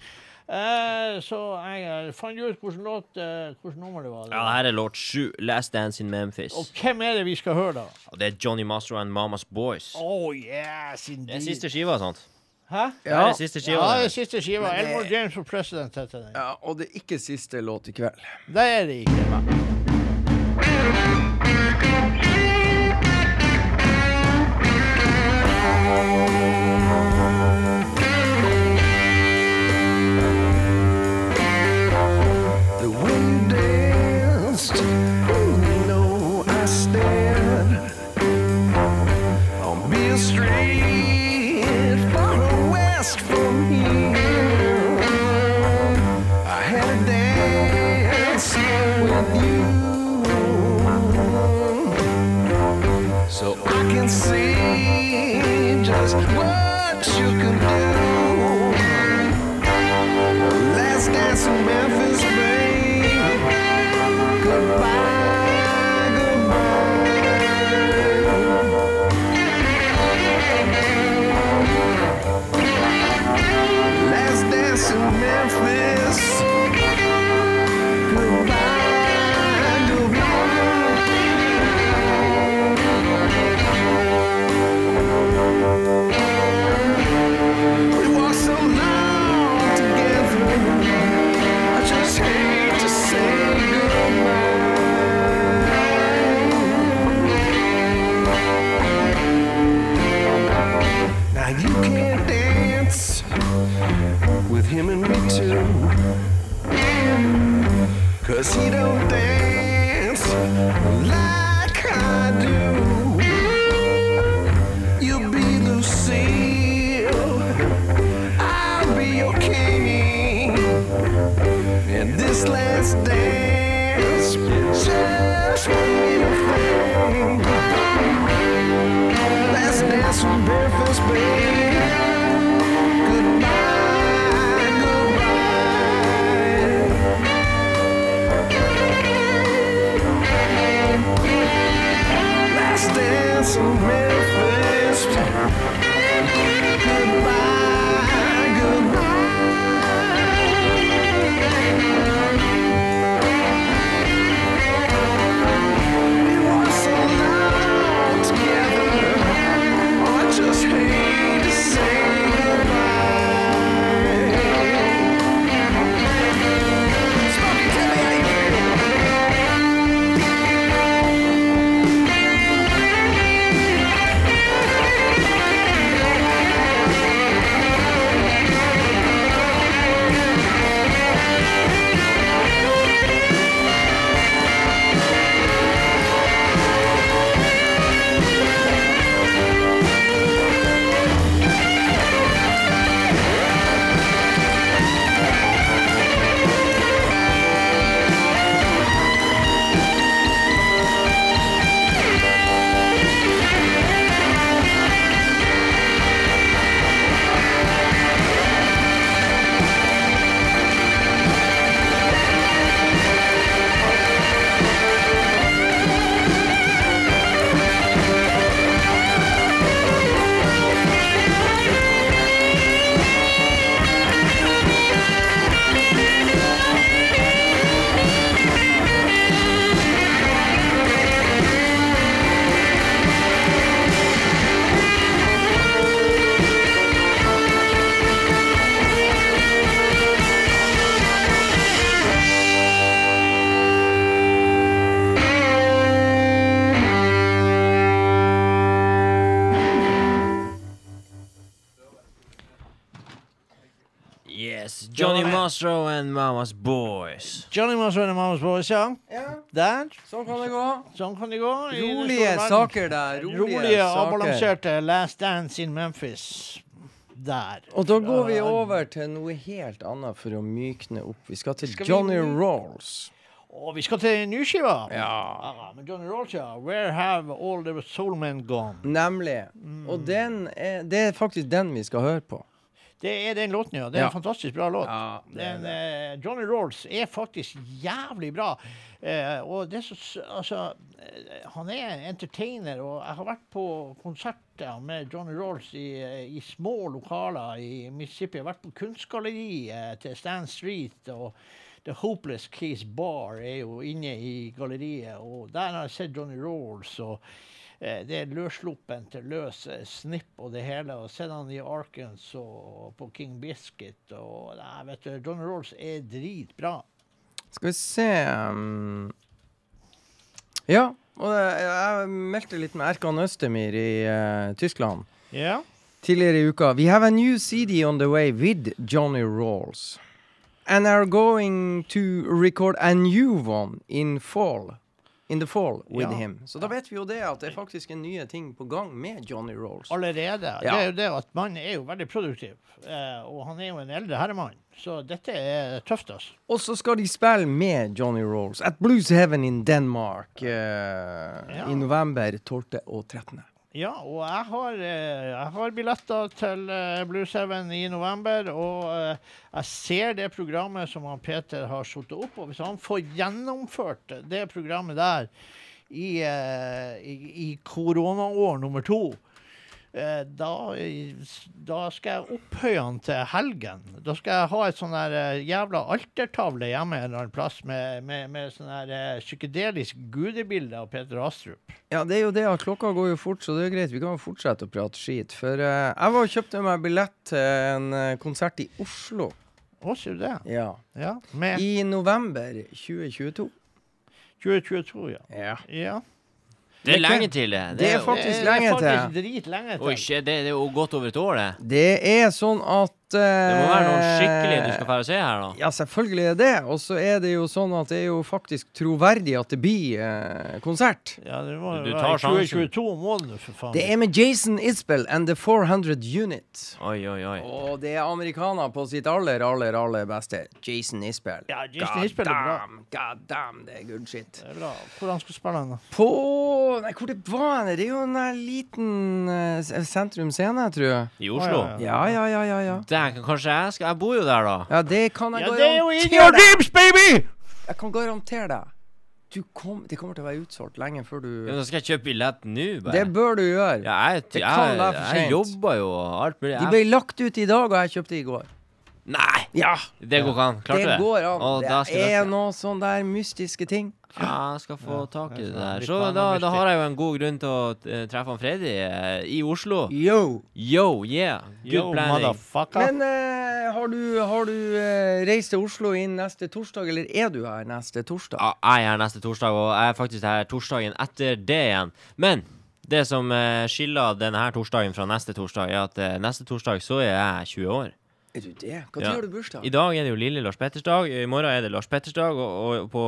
Eh, så jeg eh, fant ut hvilken låt eh, Hvilket nummer det var. Ja, her er låt sju. Last Dance in Memphis. Og hvem er det vi skal høre, da? Og det er Johnny Mastro and Mamas Boys. Oh yes, indeed. Det er siste skiva, sant? Hæ? Det er siste skiva. Ja, det er siste skiva. Det- Elmore James for President heter den. Ja, og det er ikke siste låt i kveld. Det er det ikke. The Cause he don't dance like I do. You'll be Lucille. I'll be your king. And this last dance just ain't a thing. Last dance from Memphis, babe. Dance in Memphis. Ja, Der. sånn kan det gå. Sånn kan det gå. Rolige saker der. Rolige, Rolige, saker. avbalanserte Last Dance in Memphis. Der. Og da går vi over til noe helt annet for å mykne opp. Vi skal til Skal Johnny vi... Rolls. Og vi skal til nyskiva. Ja. Ja, men Johnny Rolls, ja. Where have all the soul men gone? Nemlig. Mm. Og den er, det er faktisk den vi skal høre på. Det er den låten, ja. Det er Ja. en fantastisk bra låt. Ja, Den, eh, Johnny Rolls er faktisk jævlig bra. Eh, og det så, altså, eh, han er en entertainer, og jeg har vært på konserter med Johnny Rolls i, eh, i små lokaler i Mississippi. Jeg har vært på kunstgalleriet til Stan Street. og The Hopeless Case Bar er jo inne i galleriet, og der har jeg sett Johnny Rolls. og eh, Det er løssluppent, løs eh, snipp og det hele. og Sett han i Arkens og på King Biscuit. og nei, vet du, Johnny Rolls er dritbra. Skal vi se um, Ja, og det- jeg meldte litt med Erkan Østemir i uh, Tyskland Ja. tidligere i uka. We have a new CD on the way with Johnny Rolls. And are going to record a new one in fall. In the fall with Ja. him. Så da vet vi jo det at det er faktisk en nye ting på gang med Johnny Rolls. Allerede. Det er jo det at mannen er jo veldig produktiv. Eh, og han er jo en eldre herremann. Så dette er tøft, altså. Og så skal de spille med Johnny Rolls at Blues Heaven in Denmark eh, i november 12. og 13. Ja, og jeg har, eh, jeg har billetter til Blue Seven i november. Og eh, jeg ser det programmet som han Peter har satt opp. Og hvis han får gjennomført det programmet der i, eh, i, i koronaår nummer to, eh, da, da skal jeg opphøye han til helgen. Da skal jeg ha et sånn der eh, jævla altertavle hjemme en eller annen plass med, med, med sånn der eh, psykedelisk gudebilde av Peter Astrup. Ja, det er jo det at klokka går jo fort, så det er greit. Vi kan jo fortsette å prate skit. For uh, jeg var og kjøpte meg billett til en eh, konsert i Oslo. Å, sier du det? Ja. Ja. I november 2022. 2022, ja. Ja. ja. Det er lenge til, det. Det er faktisk lenge til. det er faktisk dritlenge til. Oi, shit, det, det er jo godt over et år, det. Det er sånn at Det må være noe skikkelig du eh, skal få se her, da. Ja, selvfølgelig er det. Og så er det jo sånn at det er jo faktisk troverdig at det blir eh, konsert. Ja, det må Du jo tar være sjansen. 2022 må du, for faen. Det er med Jason Isbell and The 400 Unit. Oi, oi, oi. Og det er amerikaner på sitt aller, aller, aller beste. Jason Isbell. Ja, Jason Isbell er bra. damn, God damn, det er good shit. Det er bra. Hvor han du spille den, da? På Nei, hvor det var henne? Det er jo en der liten eh, s- sentrum scene, tror jeg. I Oslo? Å, ja, Ja, ja, ja, ja. ja. Dæken, kanskje jeg skal Jeg bor jo der, da. Ja, det kan jeg Ja, det er jo in garantere your deg. dreams, baby! Jeg kan garantere deg. Du kom, det kommer til å være utsolgt lenge før du Ja, Da skal jeg kjøpe billett nå, bare. Det bør du gjøre. ja, jeg, det jeg, kan være for jeg, sent. jobber jo og alt mulig. De Jeg, ble lagt ut i dag, og jeg kjøpte i går. Nei! Ja, Det går ikke an. Klarte det det? går an. Og da det er noe sånn der mystiske ting. Ja, jeg skal få tak i det det er der. Så da, da har jeg jo en god grunn til å eh, treffe han Freddy eh, i Oslo. Yo! Yo, yeah. Good Yo, planning. motherfucker. Men eh, har du, har du eh, reist til Oslo inn neste torsdag, eller er du her neste torsdag? Ja, jeg er her neste torsdag, og jeg er faktisk her torsdagen etter det igjen. Men det som eh, skiller denne her torsdagen fra neste torsdag, er at eh, neste torsdag så er jeg 20 år. Er du det? Når Ja. har du bursdag? I dag er det jo lille Lars Petters dag, i morgen er det Lars Petters dag, og, og på,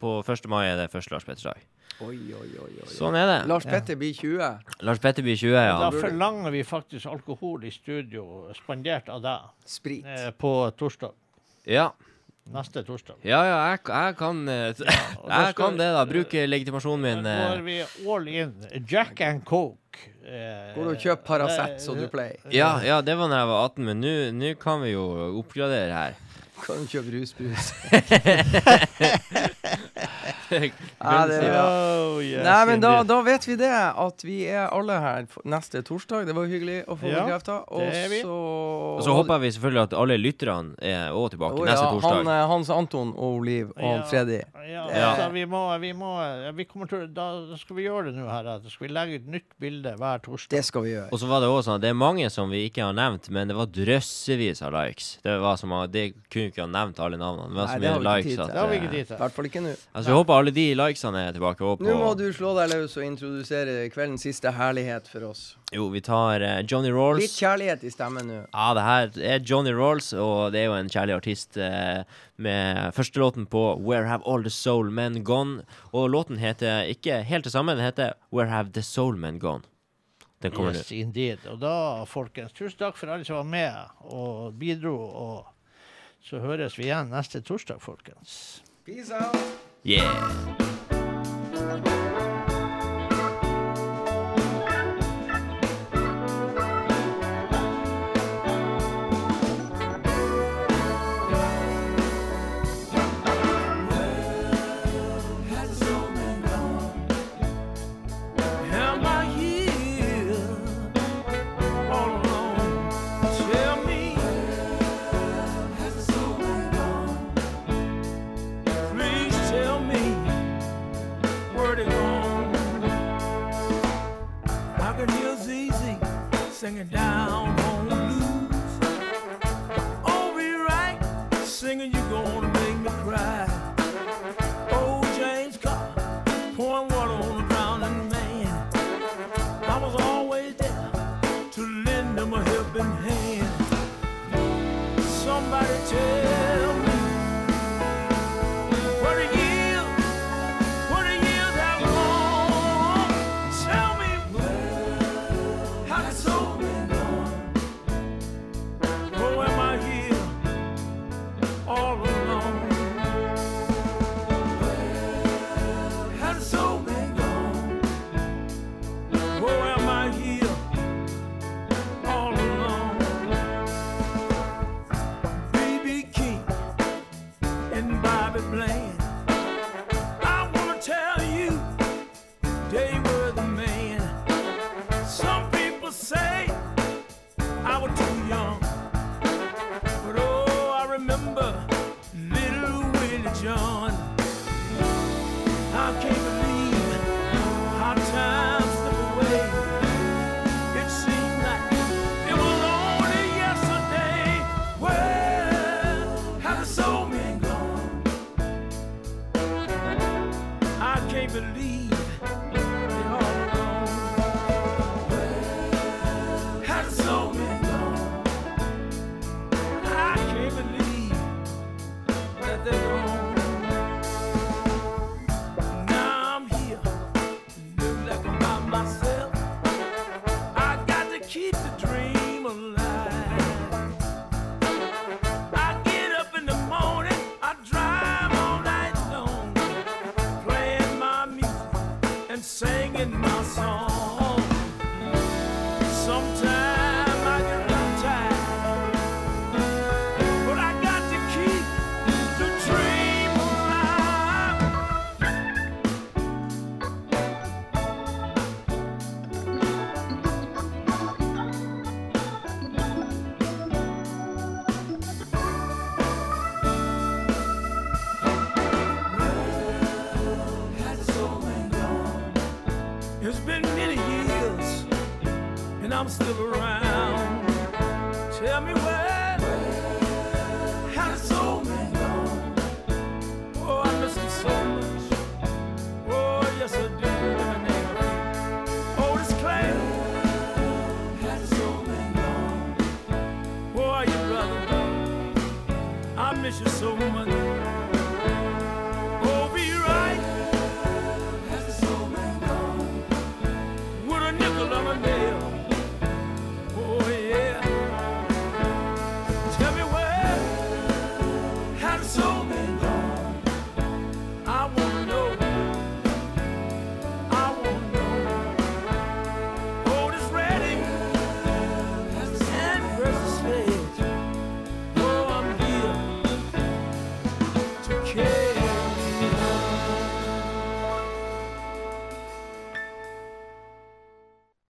på 1. mai er det første Lars Petters dag. Oi, oi, oi, oi. Sånn er det. Lars Petter blir 20. Lars Petter blir 20, ja. Da forlanger vi faktisk alkohol i studio, spandert av deg, Sprit. eh, på torsdag. Ja, Neste torsdag. ja, ja jeg, jeg kan eh, Jeg skal- kan det, da. Bruke legitimasjonen min. Da går eh. vi all in. Jack and Coke. Eh, Går du og kjøper Paracet, som så du pleier? Ja, ja, det var da jeg var 18, men nå kan vi jo oppgradere her. Kan du kjøpe rusbrus? Ja, det er bra. Oh, yes, Nei, men da, da vet vi det, at vi er alle her neste torsdag. Det var hyggelig å få Ja, bekrefta. Og vi. så Og så håper vi selvfølgelig at alle lytterne er òg tilbake Å, neste torsdag. Han, eh, Hans Anton og Oliv og Ja. Freddy. Ja, Ja. altså, vi må, vi må vi til, Da skal vi gjøre det nå her. Da skal vi legge ut nytt bilde hver torsdag. Det skal vi gjøre. Og så var det også sånn at det er mange som vi ikke har nevnt, men det var drøssevis av likes. Det var som Det kunne ikke ha nevnt alle navnene. Var Nei, så det har vi ikke likes tid til. vi I hvert fall ikke nå. Altså, jeg håper alle de likesene er tilbake. Og Nå må på du slå deg løs og introdusere kveldens siste herlighet for oss. Jo, vi tar uh, Johnny Litt kjærlighet i stemmen nå. Ja, det her er Johnny Rolls, og det er jo en kjærlig artist uh, med første låten på Where Have All The Soul Men Gone. Og låten heter ikke helt det samme, den heter Where Have The Soul Men Gone. Den kommer nå. Indeed. Og da, folkens, tusen takk for alle som var med og bidro. Og så høres vi igjen neste torsdag, folkens. Peace out. Yeah.